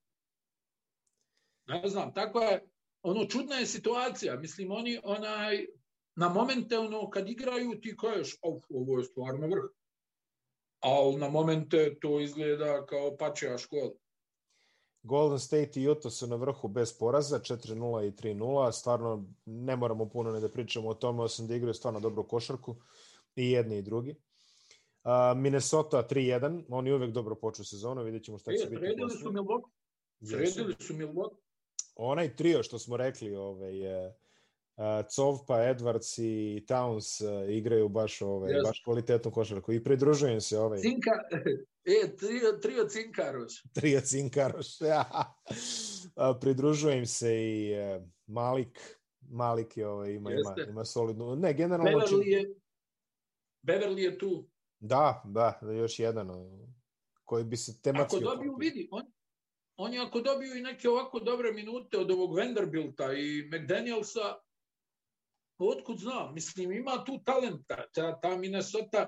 Speaker 2: Ne znam, tako je, ono, čudna je situacija. Mislim, oni, onaj, na momente, ono, kad igraju, ti kažeš, "Auf, ovo je stvarno vrh. Ali na momente to izgleda kao pačeja škola.
Speaker 1: Golden State i Utah su na vrhu bez poraza, 4-0 i 3-0. Stvarno ne moramo puno ne da pričamo o tome, osim da igraju stvarno dobru košarku i jedni i drugi. Uh, Minnesota 3-1, oni uvek dobro poču sezonu, vidjet ćemo šta će
Speaker 2: E,
Speaker 1: biti.
Speaker 2: sredili su. Milwaukee. Sredili su Milwaukee.
Speaker 1: Onaj trio što smo rekli, ovaj, uh, Covpa, Edwards i Towns uh, igraju baš, ovaj,
Speaker 2: Jeste.
Speaker 1: baš kvalitetnu košarku i pridružujem se ovaj
Speaker 2: Cinka, e, trio, trio Cinkaroš.
Speaker 1: trio Cinkaroš. Ja. Pridružujem se i e, Malik. Malik je ovaj, ima, ima,
Speaker 2: Jeste.
Speaker 1: ima solidnu... Ne, generalno...
Speaker 2: Beverly je, Beverly je tu.
Speaker 1: Da, da, da, još jedan koji bi se tematski...
Speaker 2: Ako dobiju, vidi, on, oni ako dobiju i neke ovako dobre minute od ovog Vanderbilta i McDanielsa, otkud znam, mislim, ima tu talenta, ta, ta Minnesota,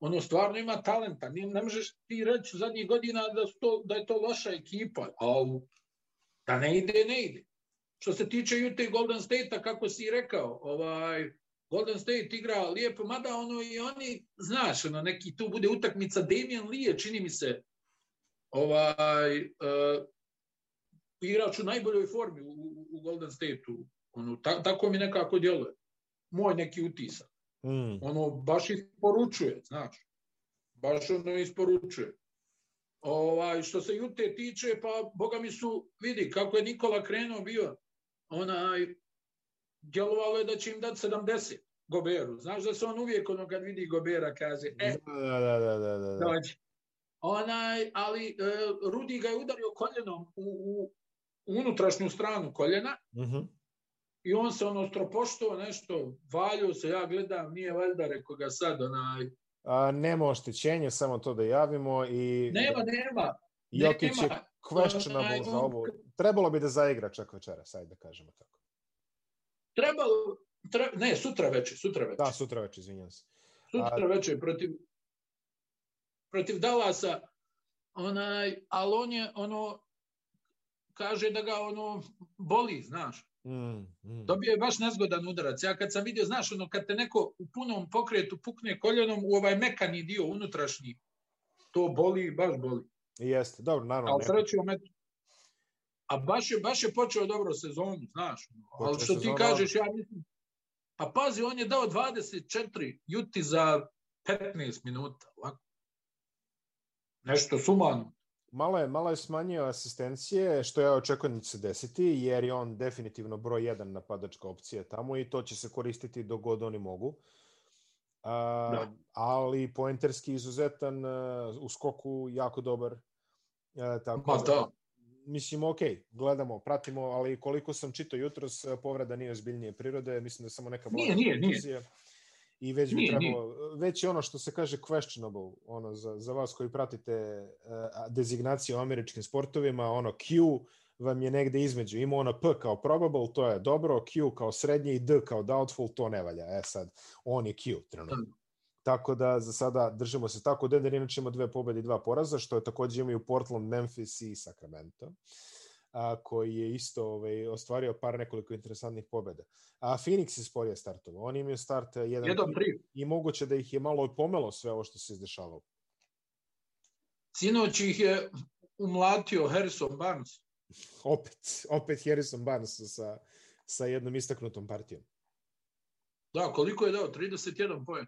Speaker 2: ono stvarno ima talenta, ne, ne možeš ti reći zadnjih godina da, su to, da je to loša ekipa, ali da ne ide, ne ide. Što se tiče Utah Golden State-a, kako si rekao, ovaj, Golden State igra lijepo, mada ono i oni, znaš, ono, neki tu bude utakmica Damian Lee, čini mi se, ovaj, uh, igrač u najboljoj formi u- u Golden State-u. Ono, ta, tako mi nekako djeluje. Moj neki utisak.
Speaker 1: Mm.
Speaker 2: Ono, baš isporučuje, znaš. Baš ono isporučuje. Ovaj, što se Jute tiče, pa boga mi su, vidi, kako je Nikola krenuo bio, onaj, djelovalo je da će im dati 70 Goberu. Znaš da se on uvijek ono kad vidi Gobera kaže, e,
Speaker 1: Da, da, da, da, da, da.
Speaker 2: dođi. Onaj, ali e, Rudi ga je udario koljenom u, u, unutrašnju stranu koljena
Speaker 1: Mhm.
Speaker 2: I on se ono stropoštao nešto, valio se, ja gledam, nije valjda, rekao ga sad, onaj,
Speaker 1: A, nema oštećenja, samo to da javimo i
Speaker 2: nema, nema,
Speaker 1: Jokić je questionable za ovo. Trebalo bi da zaigra čak večeras, ajde da kažemo tako.
Speaker 2: trebalo, tre, ne, sutra veče, sutra veče.
Speaker 1: Da, sutra već, izvinjam se.
Speaker 2: sutra veče protiv protiv Dallasa onaj, ali on je, ono, kaže da ga, ono, boli, znaš.
Speaker 1: Mm, mm.
Speaker 2: Dobio je baš nezgodan udarac. Ja kad sam vidio, znaš, ono, kad te neko u punom pokretu pukne koljenom u ovaj mekani dio, unutrašnji, to boli, baš boli.
Speaker 1: Jeste, dobro, naravno.
Speaker 2: Ali sreću met... A baš je, baš je počeo dobro sezonu, znaš. ono. Ali
Speaker 1: Počeo
Speaker 2: što ti
Speaker 1: sezonu,
Speaker 2: kažeš, ja mislim... Pa pazi, on je dao 24 juti za 15 minuta. Ovako. Nešto sumano.
Speaker 1: Malo je, malo je smanjio asistencije, što ja očekujem da će se desiti, jer je on definitivno broj jedan napadačka opcija tamo i to će se koristiti dok god oni mogu. A,
Speaker 2: Da.
Speaker 1: Ali poenterski izuzetan, a, u skoku jako dobar. A, tako
Speaker 2: Ma da.
Speaker 1: Mislim, ok, gledamo, pratimo, ali koliko sam čitao jutros, a, povreda nije ozbiljnije prirode, mislim da je samo neka
Speaker 2: Nije,
Speaker 1: blaga
Speaker 2: nije, nije.
Speaker 1: kontuzija. I već bi
Speaker 2: Nije,
Speaker 1: trebalo, već je ono što se kaže questionable, ono za, za vas koji pratite uh, dezignaciju u američkim sportovima, ono Q vam je negde između. Ima ono P kao probable, to je dobro, Q kao srednje i D kao doubtful, to ne valja. E sad, on je Q trenutno. Tako da za sada držimo se tako. Denver inače ima dve pobede i dva poraza, što je takođe imaju Portland, Memphis i Sacramento a, koji je isto ovaj, ostvario par nekoliko interesantnih pobeda. A Phoenix je sporije startovao. Oni imaju start 1
Speaker 2: 1-3.
Speaker 1: i moguće da ih je malo pomelo sve ovo što se izdešavalo.
Speaker 2: Sinoć ih je umlatio Harrison Barnes.
Speaker 1: Opet, opet Harrison Barnes sa, sa jednom istaknutom partijom.
Speaker 2: Da, koliko je dao? 31 poen.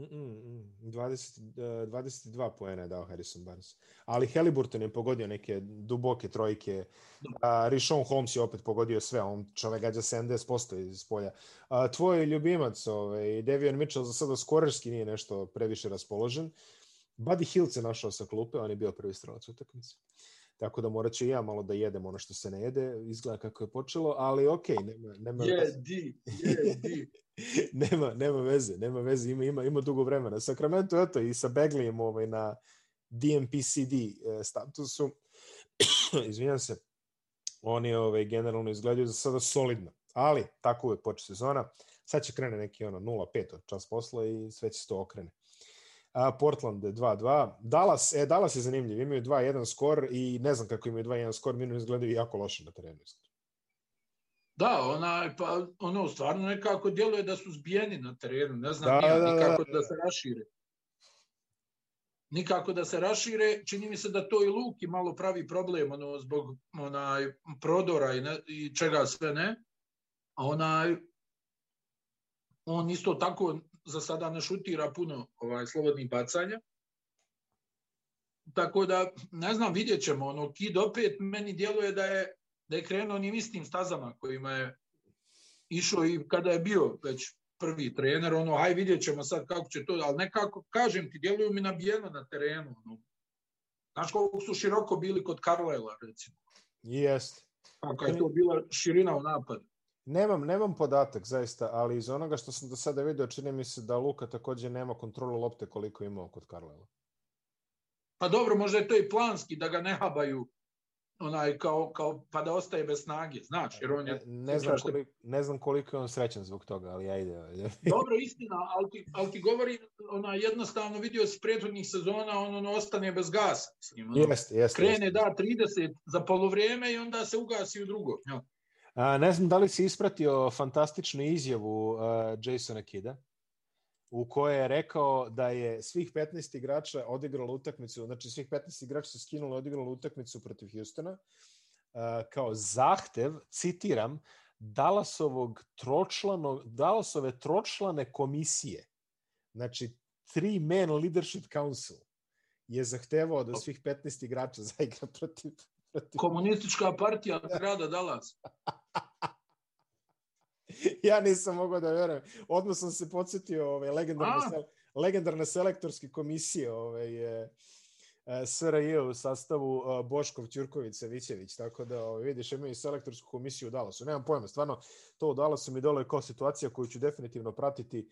Speaker 1: Mm -mm, 20, uh, 22 poena je dao Harrison Barnes. Ali Halliburton je pogodio neke duboke trojke. Uh, Rishon Holmes je opet pogodio sve. On čovek gađa 70% iz polja. Uh, tvoj ljubimac, ovaj, Devion Mitchell, za sada skorerski nije nešto previše raspoložen. Buddy Hield se našao sa klupe, on je bio prvi strelac utakmice. Tako da morat ću i ja malo da jedem ono što se ne jede. Izgleda kako je počelo, ali okej, okay, nema, nema,
Speaker 2: Jedi, jedi.
Speaker 1: nema, nema veze, nema veze, ima, ima, ima dugo vremena. Sacramento, eto, i sa Beglijem ovaj, na DMPCD eh, statusu, izvinjam se, oni ovaj, generalno izgledaju za sada solidno. Ali, tako uvek počne sezona, sad će krene neki ono 0-5 od čas posla i sve će se to okrene. A, Portland 2-2. Dallas, e, Dallas je zanimljiv, imaju 2-1 skor i ne znam kako imaju 2-1 skor, minus izgledaju jako loše na terenu.
Speaker 2: Da, ona, pa, ono, stvarno nekako djeluje da su zbijeni na terenu, ne znam,
Speaker 1: Da,
Speaker 2: da,
Speaker 1: da, da,
Speaker 2: nikako
Speaker 1: da.
Speaker 2: da, se rašire. Nikako da se rašire, čini mi se da to i Luki malo pravi problem, ono, zbog onaj, prodora i, ne, i čega sve ne. A onaj, on isto tako za sada ne šutira puno ovaj, slobodnih bacanja. Tako da, ne znam, vidjet ćemo. Ono, Kid opet meni djeluje da je, da je krenuo onim istim stazama kojima je išao i kada je bio već prvi trener, ono, aj vidjet ćemo sad kako će to, ali nekako, kažem ti, djeluju mi nabijeno na terenu. Ono. Znaš koliko su široko bili kod Carlisle, recimo.
Speaker 1: Jeste.
Speaker 2: Kako je to bila širina u napadu.
Speaker 1: Nemam, nemam podatak zaista, ali iz onoga što sam do sada video čini mi se da Luka takođe nema kontrolu lopte koliko je imao kod Karlela.
Speaker 2: Pa dobro, možda je to i planski da ga ne habaju onaj kao, kao pa da ostaje bez snage, znaš, jer on je...
Speaker 1: Ne, ne, znam koliko, ne znam koliko je on srećan zbog toga, ali ajde. ajde.
Speaker 2: Dobro, istina, ali ti, ali ti govori, ona, jednostavno vidio si prethodnih sezona, on ono, ostane bez gasa. Mislim, ono,
Speaker 1: jeste, jeste.
Speaker 2: krene
Speaker 1: jeste.
Speaker 2: da 30 za polovrijeme i onda se ugasi u drugo. Ja.
Speaker 1: A, ne znam da li si ispratio fantastičnu izjavu uh, Jasona Kida u kojoj je rekao da je svih 15 igrača odigralo utakmicu, znači svih 15 igrača se skinulo i odigralo utakmicu protiv Hustona uh, kao zahtev, citiram, Dallasovog tročlanog, Dallasove tročlane komisije, znači three man leadership council, je zahtevao da svih 15 igrača zaigra protiv protiv...
Speaker 2: Komunistička partija grada Dallas.
Speaker 1: ja nisam mogao da verujem. Odmah sam se podsjetio ove, legendarne, sel, legendarne selektorske komisije ove, je, SRJ u sastavu Boškov, Ćurković, Savićević, tako da ove, vidiš imaju selektorsku komisiju u Dallasu. Nemam pojma, stvarno to u Dallasu mi dole kao situacija koju ću definitivno pratiti.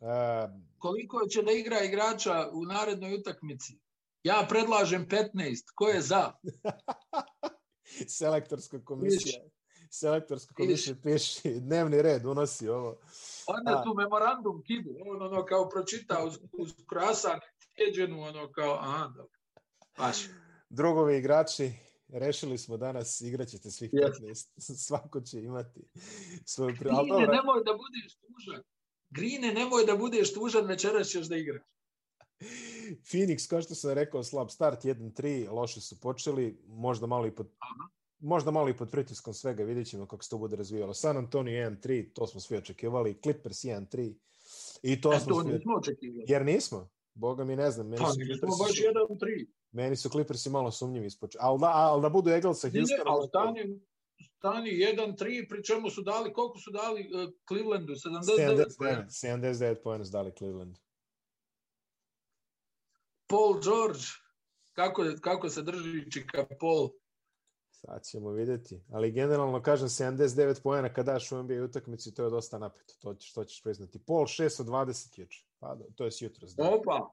Speaker 1: Uh,
Speaker 2: Koliko će da igra igrača u narednoj utakmici? Ja predlažem 15. Ko je za?
Speaker 1: Selektorska komisija. Viš. Selektorska komisija piši dnevni red, unosi ovo.
Speaker 2: Onda tu memorandum kidu, on ono kao pročita uz, uz krasan, sjeđenu, ono kao, aha, dobro. Baš.
Speaker 1: Drugovi igrači, rešili smo danas, igraćete svih 15. Svako će imati svoju pri...
Speaker 2: Grine, nemoj da budeš tužan. Grine, nemoj da budeš tužan, večeras ćeš da igraš.
Speaker 1: Phoenix, kao što sam rekao, slab start, 1-3, loše su počeli, možda malo i pod, Aha. možda malo i pod pritiskom svega, vidjet ćemo kako se to bude razvijalo. San Antonio 1-3, to smo svi očekivali, Clippers 1-3, i to
Speaker 2: e,
Speaker 1: smo
Speaker 2: to
Speaker 1: svi...
Speaker 2: nismo očekivali.
Speaker 1: Jer nismo, boga mi ne znam. Meni
Speaker 2: pa, nismo baš 1-3.
Speaker 1: Meni su Clippersi malo sumnjivi ispočeli. Ali da, al da budu Eagles sa Houstonom...
Speaker 2: Ali stani, stani 1-3, pri čemu su dali, koliko su dali uh, Clevelandu? 79, 79,
Speaker 1: 79 pojena su dali Clevelandu.
Speaker 2: Paul George, kako, kako se drži Čika Paul?
Speaker 1: Sad ćemo videti. Ali generalno kažem 79 pojena kada daš u NBA utakmici, to je dosta napeto. To ćeš, to ćeš priznati. Paul 6 od 20 juče. Pa, to je jutro.
Speaker 2: Opa!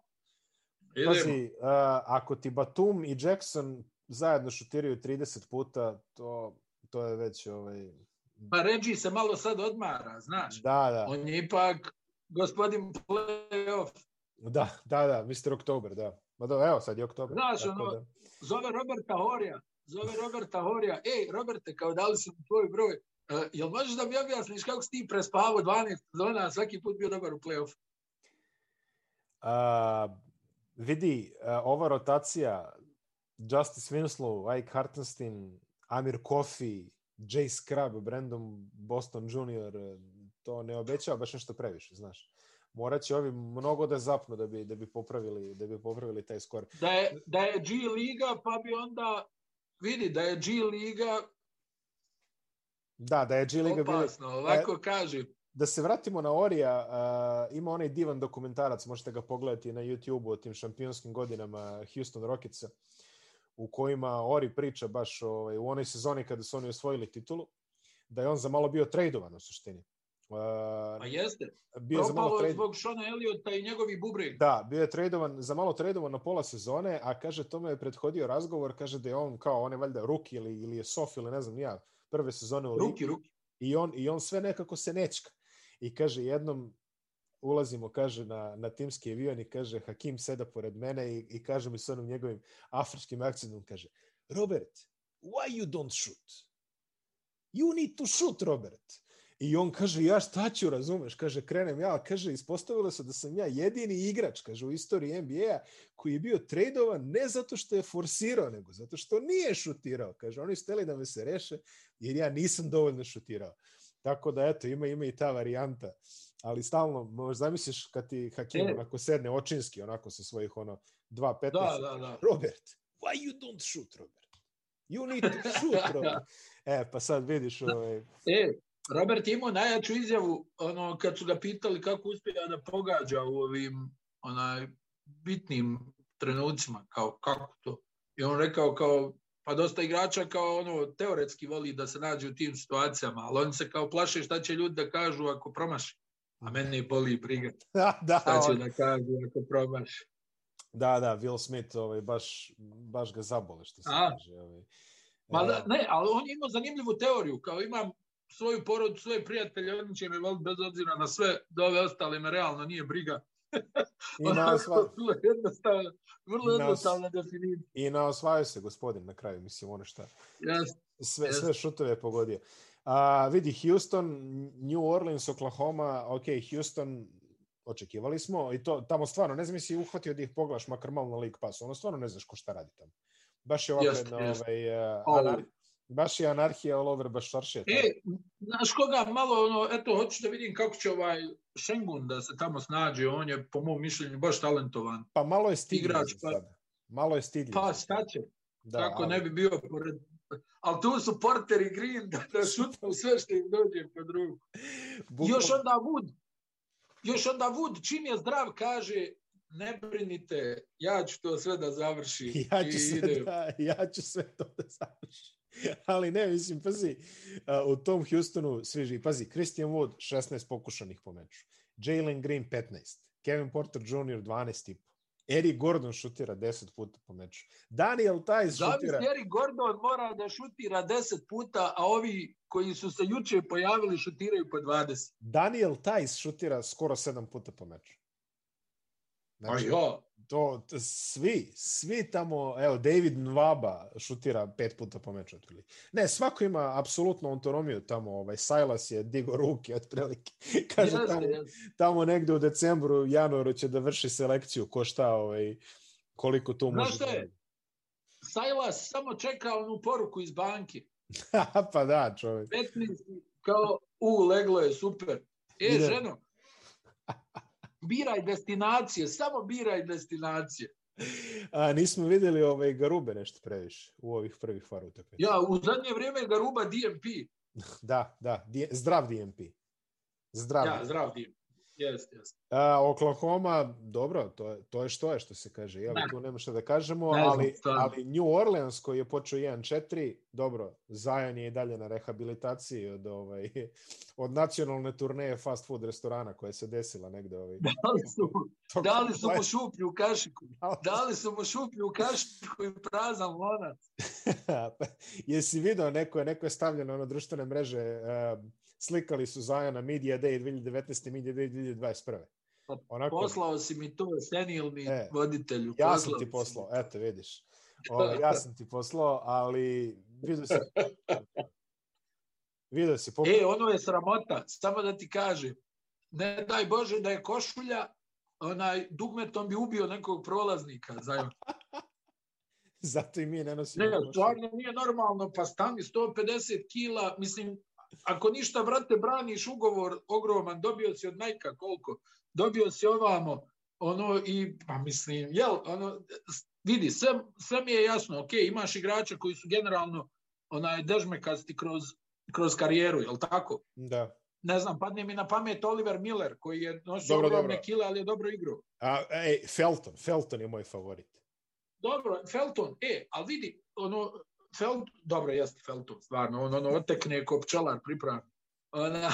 Speaker 1: Idemo. Pazi, uh, ako ti Batum i Jackson zajedno šutiraju 30 puta, to, to je već ovaj...
Speaker 2: Pa Reggie se malo sad odmara, znaš.
Speaker 1: Da, da.
Speaker 2: On je ipak gospodin playoff.
Speaker 1: Da, da, da, Mr. Oktober, da. Ma da, evo sad je oktober.
Speaker 2: Znaš, ono, da. zove Roberta Horija, zove Roberta Horija, ej, Roberte, kao dali su tvoj broj, uh, jel možeš da mi objasniš kako si ti prespavao 12 sezona, svaki put bio dobar u play-off?
Speaker 1: Uh, vidi, uh, ova rotacija, Justice Winslow, Ike Hartenstein, Amir Kofi, Jay Scrub, Brandon Boston Jr., to ne obećava baš nešto previše, znaš moraće ovi mnogo da zapnu da bi da bi popravili da bi popravili taj skor.
Speaker 2: Da je da je G liga pa bi onda vidi da je G liga
Speaker 1: Da, da je G liga
Speaker 2: opasno, bili, ovako da, kaže.
Speaker 1: Da se vratimo na Orija, uh, ima onaj divan dokumentarac, možete ga pogledati na YouTube-u o tim šampionskim godinama Houston Rocketsa, u kojima Ori priča baš ovaj, u onoj sezoni kada su oni osvojili titulu, da je on za malo bio tradovan u suštini
Speaker 2: Uh, A jeste. Bio Propalo za malo trade... zbog Shona Elliota i njegovi bubreg.
Speaker 1: Da, bio je tradovan, za malo tradovan na pola sezone, a kaže, tome je prethodio razgovor, kaže da je on kao, on je valjda ruki ili, ili je sof ili ne znam ja, prve sezone u
Speaker 2: Ruki, ruki.
Speaker 1: I on, I on sve nekako se nečka. I kaže, jednom ulazimo, kaže, na, na timski avion i kaže, Hakim seda pored mene i, i kaže mi s onom njegovim afričkim akcentom, kaže, Robert, why you don't shoot? You need to shoot, Robert. I on kaže, ja šta ću, razumeš? Kaže, krenem ja, kaže, ispostavilo se da sam ja jedini igrač, kaže, u istoriji NBA-a koji je bio tradovan ne zato što je forsirao, nego zato što nije šutirao. Kaže, oni steli da me se reše jer ja nisam dovoljno šutirao. Tako da, eto, ima, ima i ta varijanta. Ali stalno, možda zamisliš kad ti Hakim e. onako sedne očinski, onako sa svojih ono 2.15.
Speaker 2: Da, da, da.
Speaker 1: Robert, why you don't shoot, Robert? You need to shoot, Robert. e, pa sad vidiš ovaj...
Speaker 2: E, Robert imao najjaču izjavu ono kad su ga pitali kako uspija da pogađa u ovim onaj bitnim trenucima kao kako to? I on rekao kao pa dosta igrača kao ono teoretski voli da se nađe u tim situacijama ali oni se kao plaše šta će ljudi da kažu ako promaši. A mene boli briga.
Speaker 1: Da, da,
Speaker 2: šta će on... da kažu ako promaši?
Speaker 1: Da da Will Smith ovaj baš baš ga zabole što se a? kaže ovaj.
Speaker 2: Ma da, ne, ali on je imao zanimljivu teoriju, kao imam svoju porodu, svoje prijatelje, oni će me voliti bez obzira na sve, da ove ostale me realno nije briga.
Speaker 1: I na osva...
Speaker 2: vrlo jednostavna, vrlo jednostavna definicija.
Speaker 1: I na osvaju se gospodin na kraju, mislim, ono šta.
Speaker 2: Yes.
Speaker 1: Sve,
Speaker 2: yes.
Speaker 1: sve šutove je pogodio. A, vidi, Houston, New Orleans, Oklahoma, ok, Houston, očekivali smo i to tamo stvarno, ne znam si uhvatio da ih poglaš makar malo na League Pass, ono stvarno ne znaš ko šta radi tamo. Baš je ovako jedna ovaj, uh, Baš je anarhija all over, baš šaršija.
Speaker 2: E, znaš koga, malo, ono, eto, hoću da vidim kako će ovaj Šengun da se tamo snađe, on je, po mom mišljenju, baš talentovan.
Speaker 1: Pa malo je stidljiv igrač, pa, sada. Malo je stidljiv.
Speaker 2: Pa, šta će? Da, kako ali... ne bi bio pored... Ali tu su Porter i Green da, da šutaju sve što im dođe pod ruku. Bukval... Još onda Wood, još onda Wood, čim je zdrav, kaže, ne brinite, ja ću to sve da završim.
Speaker 1: Ja ću, sve, da, ja ću sve to da završim. ali ne, mislim, pazi, uh, u tom Houstonu sviži, pazi, Christian Wood 16 pokušanih po meču, Jalen Green 15, Kevin Porter Jr. 12 i Eric Gordon šutira 10 puta po meču. Daniel Tajs šutira...
Speaker 2: Zavis, Eric Gordon mora da šutira 10 puta, a ovi koji su se juče pojavili šutiraju po 20.
Speaker 1: Daniel Tajs šutira skoro 7 puta po meču.
Speaker 2: Znači, a ja.
Speaker 1: To, to, svi, svi tamo, evo, David Nwaba šutira pet puta po meču otprilike. Ne, svako ima apsolutno autonomiju tamo, ovaj, Silas je digo ruke otprilike. Kaže
Speaker 2: Jeste,
Speaker 1: tamo,
Speaker 2: jeste.
Speaker 1: tamo negde u decembru, januaru će da vrši selekciju, ko šta, ovaj, koliko tu
Speaker 2: Znaš
Speaker 1: može.
Speaker 2: šta je?
Speaker 1: da-
Speaker 2: Silas samo čeka onu poruku iz banke.
Speaker 1: pa da, čovjek.
Speaker 2: 15 kao, u, leglo je, super. E,
Speaker 1: Ide.
Speaker 2: ženo, biraj destinacije, samo biraj destinacije.
Speaker 1: A, nismo videli ovaj Garube nešto previše u ovih prvih par utakmica.
Speaker 2: Ja, u zadnje vrijeme ga ruba DMP.
Speaker 1: Da, da, zdrav DMP. Zdrav.
Speaker 2: Ja, zdrav DMP. Jeste, jeste.
Speaker 1: A, Oklahoma, dobro, to je, to je što je, što se kaže. Ja,
Speaker 2: Ne.
Speaker 1: tu nema šta da kažemo,
Speaker 2: Ne znam,
Speaker 1: ali,
Speaker 2: stvarno.
Speaker 1: ali New Orleans koji je počeo 1-4, dobro, Zion je i dalje na rehabilitaciji od, ovaj, od nacionalne turneje fast food restorana koja se desila negde. Ovaj,
Speaker 2: Dali su,
Speaker 1: tog-
Speaker 2: dali su mu šuplju kašiku.
Speaker 1: Dali
Speaker 2: Dali su mu šuplju kašiku i prazan lonac.
Speaker 1: Jesi video, neko je, neko je stavljeno na društvene mreže, uh, slikali su Zajana Media Day 2019. Media Day 2021.
Speaker 2: Pa,
Speaker 1: Onako,
Speaker 2: Poslao si mi to senilni
Speaker 1: E,
Speaker 2: voditelju.
Speaker 1: ja sam ti poslao,
Speaker 2: mi.
Speaker 1: eto vidiš. O, ja sam ti poslao, ali vidio si... Vidio si, pokoj...
Speaker 2: E, ono je sramota, samo da ti kažem. Ne daj Bože da je košulja, onaj dugmetom bi ubio nekog prolaznika. Zajedno.
Speaker 1: zato i mi ne nosimo.
Speaker 2: Ne, stvarno nije normalno, pa stani 150 kila, mislim, ako ništa, brate, braniš ugovor ogroman, dobio si od Nike koliko, dobio si ovamo, ono, i, pa mislim, jel, ono, vidi, sve, sve mi je jasno, ok, imaš igrača koji su generalno, onaj, dežmekasti kroz, kroz karijeru, jel tako?
Speaker 1: Da.
Speaker 2: Ne znam, padne mi na pamet Oliver Miller, koji je nosio
Speaker 1: Dobro,
Speaker 2: ogromne
Speaker 1: dobro.
Speaker 2: kile, ali je dobro igrao.
Speaker 1: A, ej, Felton, Felton je moj favorit.
Speaker 2: Dobro, Felton, e, ali vidi, ono, Felt, dobro, jeste Felton, stvarno, on ono otekne ko pčelar pripravi. Ona,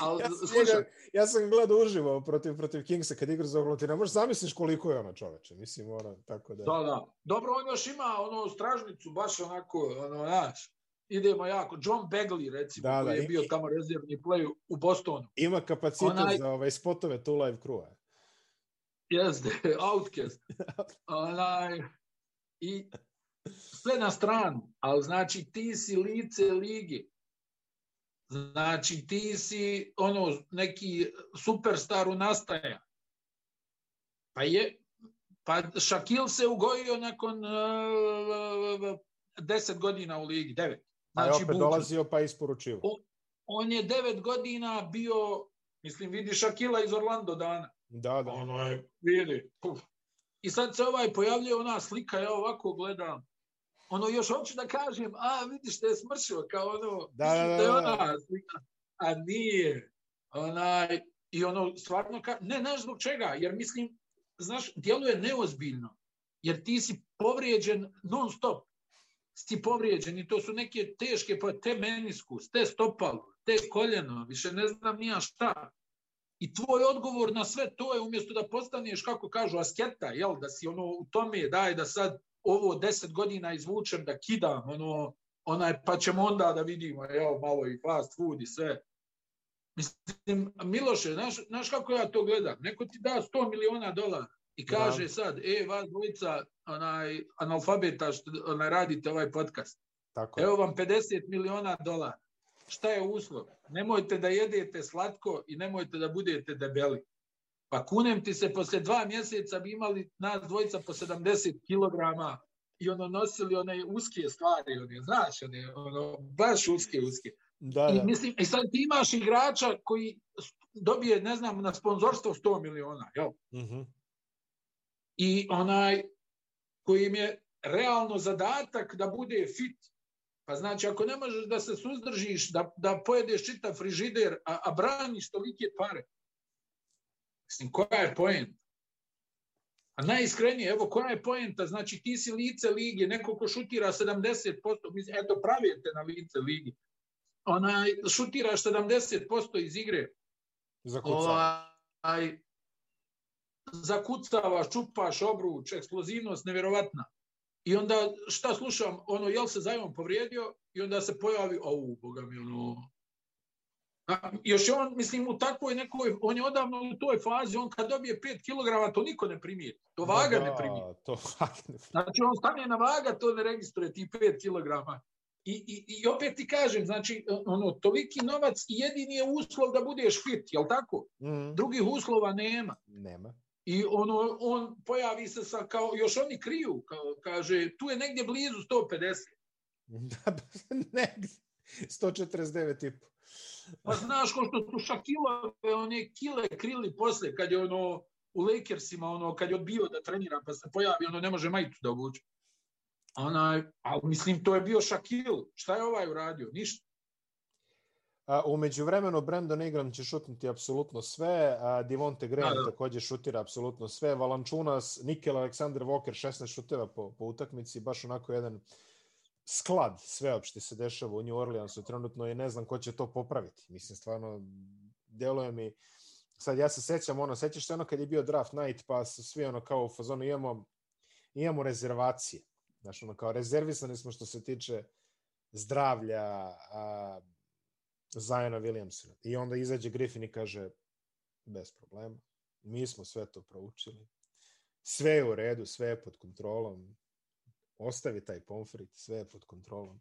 Speaker 2: ali,
Speaker 1: Ja sam,
Speaker 2: slušaj,
Speaker 1: ja sam gledao uživo protiv, protiv Kingsa kad igra za ne možeš zamisliš koliko je ona čoveče. Mislim, ona, tako da...
Speaker 2: da, da. Dobro, on još ima ono stražnicu, baš onako, ono, znaš, idemo jako. John Begley, recimo,
Speaker 1: Da, da,
Speaker 2: koji je bio tamo rezervni play u Bostonu.
Speaker 1: Ima kapacitet
Speaker 2: Onaj-
Speaker 1: za ovaj, spotove tu live crew
Speaker 2: Jeste, Outcast. Onaj, I sve na stranu, ali znači ti si lice lige. Znači ti si ono neki superstar u nastaja. Pa je, pa Šakil se ugojio nakon uh, 10 godina u ligi, 9.
Speaker 1: A je
Speaker 2: Znači,
Speaker 1: opet dolazio pa isporučivo.
Speaker 2: on je 9 godina bio, mislim, vidi Šakila iz Orlando dana.
Speaker 1: Da, da.
Speaker 2: Ono je, vidi, puf. I sad se ovaj pojavljuje ona slika, ja ovako gledam. Ono, još hoću da kažem, a vidiš da je smršio, kao ono,
Speaker 1: Da, da,
Speaker 2: da je
Speaker 1: da,
Speaker 2: ona slika. A nije. Onaj, I ono, stvarno, ka... ne, znaš zbog čega, jer mislim, znaš, djeluje neozbiljno. Jer ti si povrijeđen non stop. Si povrijeđen i to su neke teške, pa te meniskus, te stopalo, te koljeno, više ne znam nija šta. I tvoj odgovor na sve to je umjesto da postaneš, kako kažu, asketa, jel, da si ono u tome, daj da sad ovo deset godina izvučem, da kidam, ono, onaj, pa ćemo onda da vidimo, jel, malo i fast food i sve. Mislim, Miloše, znaš, znaš kako ja to gledam? Neko ti da 100 miliona dolara i kaže
Speaker 1: Da.
Speaker 2: sad, e, vas dvojica, onaj, analfabeta, što onaj, radite ovaj podcast,
Speaker 1: Tako
Speaker 2: evo vam 50 miliona dolara. Šta je uslov? Nemojte da jedete slatko i nemojte da budete debeli. Pa kunem ti se, posle dva mjeseca bi imali nas dvojica po 70 kilograma i ono nosili one uske stvari, one, znaš, one, ono, baš uske, uske.
Speaker 1: Da,
Speaker 2: I
Speaker 1: da.
Speaker 2: mislim, i sad ti imaš igrača koji dobije, ne znam, na sponzorstvo 100 miliona, jel?
Speaker 1: Mhm.
Speaker 2: I onaj koji im je realno zadatak da bude fit. Pa znači, ako ne možeš da se suzdržiš, da, da pojedeš čitav frižider, a, a braniš tolike pare, mislim, koja je poenta? A najiskrenije, evo, koja je poenta? Znači, ti si lice lige, neko ko šutira 70%, mislim, eto, pravite na lice ligi. Onaj, šutiraš 70% iz igre,
Speaker 1: Zakucao.
Speaker 2: ovaj, zakucavaš, čupaš obruč, eksplozivnost nevjerovatna. I onda šta slušam, ono, jel se Zajon povrijedio i onda se pojavi, au, boga mi, ono, još je on, mislim, u takvoj nekoj, on je odavno u toj fazi, on kad dobije 5 kg, to niko ne primijeti. To vaga
Speaker 1: da,
Speaker 2: ne primijeti.
Speaker 1: To vaga ne primijeti.
Speaker 2: Znači, on stane na vaga, to ne registruje, ti 5 kg. I, i, I opet ti kažem, znači, ono, toliki novac i jedini je uslov da budeš fit, jel tako?
Speaker 1: Mm,
Speaker 2: Drugih uslova nema.
Speaker 1: nema.
Speaker 2: I ono, on pojavi se sa, kao, još oni kriju, kao, kaže, tu je negdje blizu 150.
Speaker 1: Da, negdje. 149 i po.
Speaker 2: Pa znaš, ko što su Šakilove, one kile krili posle, kad je ono, u Lakersima, ono, kad je odbio da trenira, pa se pojavi, ono, ne može majicu da obuče. Onaj, ali mislim, to je bio Šakil. Šta je ovaj uradio? Ništa.
Speaker 1: A, umeđu vremenu Brandon Ingram će šutnuti apsolutno sve, a Divonte Graham
Speaker 2: Da, da.
Speaker 1: takođe šutira apsolutno sve, Valančunas, Nikel Alexander Walker 16 šuteva po, po utakmici, baš onako jedan sklad sveopšte se dešava u New Orleansu trenutno i ne znam ko će to popraviti. Mislim, stvarno, deluje mi, sad ja se sećam, ono, sećaš se ono kad je bio draft night, pa su svi ono kao u fazonu imamo, imamo rezervacije. Znaš, ono kao rezervisani smo što se tiče zdravlja, a, Zajana Williamsona. I onda izađe Griffin i kaže, bez problema, mi smo sve to proučili, sve je u redu, sve je pod kontrolom, ostavi taj pomfrit, sve je pod kontrolom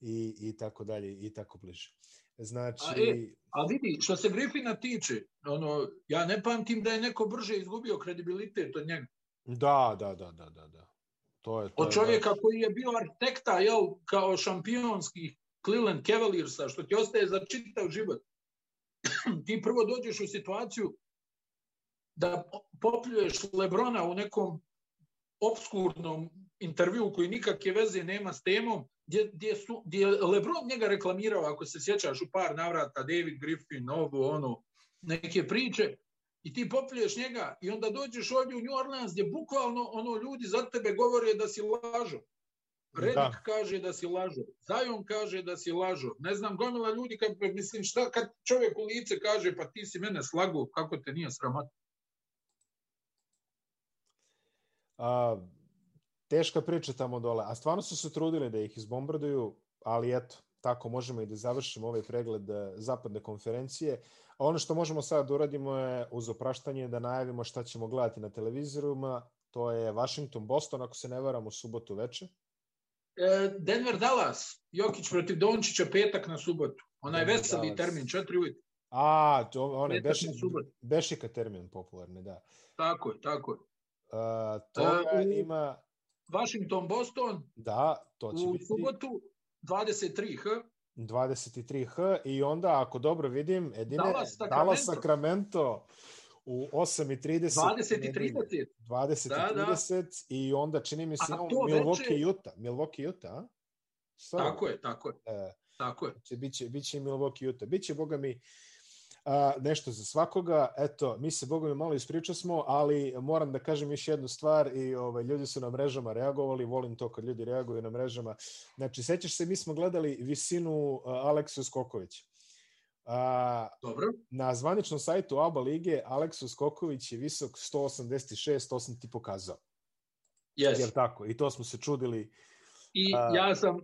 Speaker 1: i, i tako dalje i tako bliže. Znači,
Speaker 2: A, e, A vidi, što se Griffina tiče, ono, ja ne pamtim da je neko brže izgubio kredibilitet od njega.
Speaker 1: da, da, da, da, da, da. To je, to
Speaker 2: Od
Speaker 1: je
Speaker 2: čovjeka koji je bio arhitekta, jel, kao šampionskih Cleveland Cavaliersa, što ti ostaje za čitav život. ti prvo dođeš u situaciju da popljuješ Lebrona u nekom obskurnom intervju koji nikakve veze nema s temom, gdje, gdje, su, gdje je Lebron njega reklamirao, ako se sjećaš u par navrata, David Griffin, ovo, ono, neke priče, i ti popljuješ njega i onda dođeš ovdje u New Orleans gdje bukvalno ono ljudi za tebe govore da si lažo. Redik
Speaker 1: Da.
Speaker 2: kaže da si lažo. Zion kaže da si lažo. Ne znam, gomila ljudi, kad, mislim, šta kad čovjek u lice kaže, pa ti si mene slago, kako te nije sramota.
Speaker 1: A, teška priča tamo dole. A stvarno su se trudili da ih izbombarduju, ali eto, tako možemo i da završimo ovaj pregled eh, zapadne konferencije. A ono što možemo sad da uradimo je uz opraštanje da najavimo šta ćemo gledati na televizorima. To je Washington Boston, ako se ne varam, u subotu veče.
Speaker 2: E, Denver Dallas, Jokić protiv Dončića petak na subotu. Onaj
Speaker 1: Denver
Speaker 2: veseli
Speaker 1: Dallas.
Speaker 2: termin, četiri ujutru.
Speaker 1: A, to, one, beši. Bešika termin popularni, da.
Speaker 2: Tako je, tako je.
Speaker 1: A, toga
Speaker 2: E, u-
Speaker 1: ima,
Speaker 2: Washington, Boston
Speaker 1: da, to će
Speaker 2: u
Speaker 1: biti
Speaker 2: subotu 23 h
Speaker 1: 23H i onda, ako dobro vidim, Edine,
Speaker 2: Dallas,
Speaker 1: Dallas
Speaker 2: Sacramento.
Speaker 1: U 8.30.
Speaker 2: 20 i 30.
Speaker 1: 20
Speaker 2: Da,
Speaker 1: i
Speaker 2: da.
Speaker 1: 30 i onda čini mi se Milwaukee
Speaker 2: veče-
Speaker 1: Utah. Milwaukee Utah? Šta?
Speaker 2: Tako je, tako je,
Speaker 1: E,
Speaker 2: tako je.
Speaker 1: će, biće, biće Milwaukee Utah. Biće, boga mi, a, nešto za svakoga. Eto, mi se, boga mi, malo ispričao smo, ali moram da kažem još jednu stvar i ovaj, ljudi su na mrežama reagovali, volim to kad ljudi reaguju na mrežama. Znači, sećaš se, mi smo gledali visinu a, Aleksu Skokovića. A,
Speaker 2: Dobro.
Speaker 1: na zvaničnom sajtu ABA lige Aleksu Skoković je visok 186, to sam ti pokazao.
Speaker 2: Yes.
Speaker 1: Jer tako? I to smo se čudili.
Speaker 2: I
Speaker 1: A-
Speaker 2: ja sam,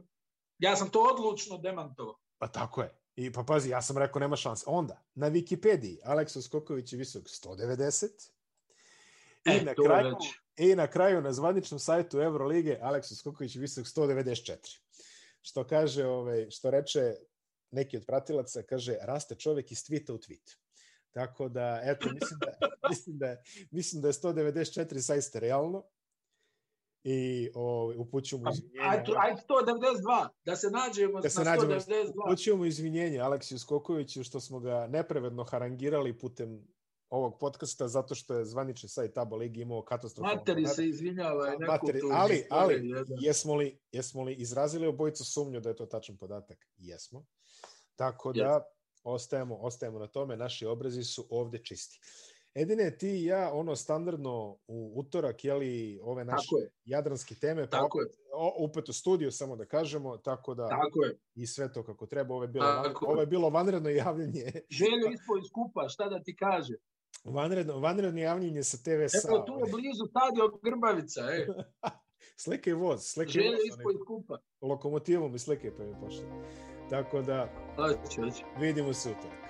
Speaker 2: ja sam to odlučno demantovao.
Speaker 1: Pa tako je. I pa pazi, ja sam rekao nema šanse. Onda, na Wikipediji Aleksu Skoković je visok 190. I,
Speaker 2: E,
Speaker 1: na kraju,
Speaker 2: već.
Speaker 1: I na kraju na zvaničnom sajtu Eurolige Aleksu Skoković je visok 194. Što kaže, ovaj, što reče neki od pratilaca, kaže raste čovek iz tweeta u tweet. Tako da, eto, mislim da, mislim da, mislim da je 194 zaista realno i ovaj, upućujemo izvinjenja.
Speaker 2: Ajde, ajde 192, da se nađemo
Speaker 1: Da se
Speaker 2: na
Speaker 1: nađemo,
Speaker 2: 192.
Speaker 1: upućujemo izvinjenje Aleksiju Skokoviću što smo ga nepravedno harangirali putem ovog podcasta zato što je zvanični sajt ABA Ligi imao katastrofalno
Speaker 2: Materi se izvinjava. i neko
Speaker 1: Materi, ali, ali jesmo li, jesmo li izrazili obojicu sumnju da je to tačan podatak? Jesmo. Tako da
Speaker 2: Jesmo.
Speaker 1: ostajemo, ostajemo na tome, naši obrazi su ovde čisti. Edine, ti i ja, ono standardno u utorak, jeli, ove naše
Speaker 2: Tako je,
Speaker 1: jadranske teme, pa
Speaker 2: tako je,
Speaker 1: o- opet u studiju, samo da kažemo, tako da
Speaker 2: tako je.
Speaker 1: i sve to kako treba. Ovo je bilo,
Speaker 2: Tako.
Speaker 1: ovo je bilo vanredno javljanje,
Speaker 2: Željo ispod iz kupa, šta da ti kaže?
Speaker 1: vanredno, vanredno javljanje sa TV
Speaker 2: Evo
Speaker 1: sa.
Speaker 2: tu je blizu stadio Grbavica, e.
Speaker 1: Slikaj voz, slikaj
Speaker 2: Željo
Speaker 1: voz,
Speaker 2: ispod iz kupa.
Speaker 1: lokomotivom i slikaj pa mi pošli. Tako da
Speaker 2: Hoće, hoće.
Speaker 1: vidimo se utorak.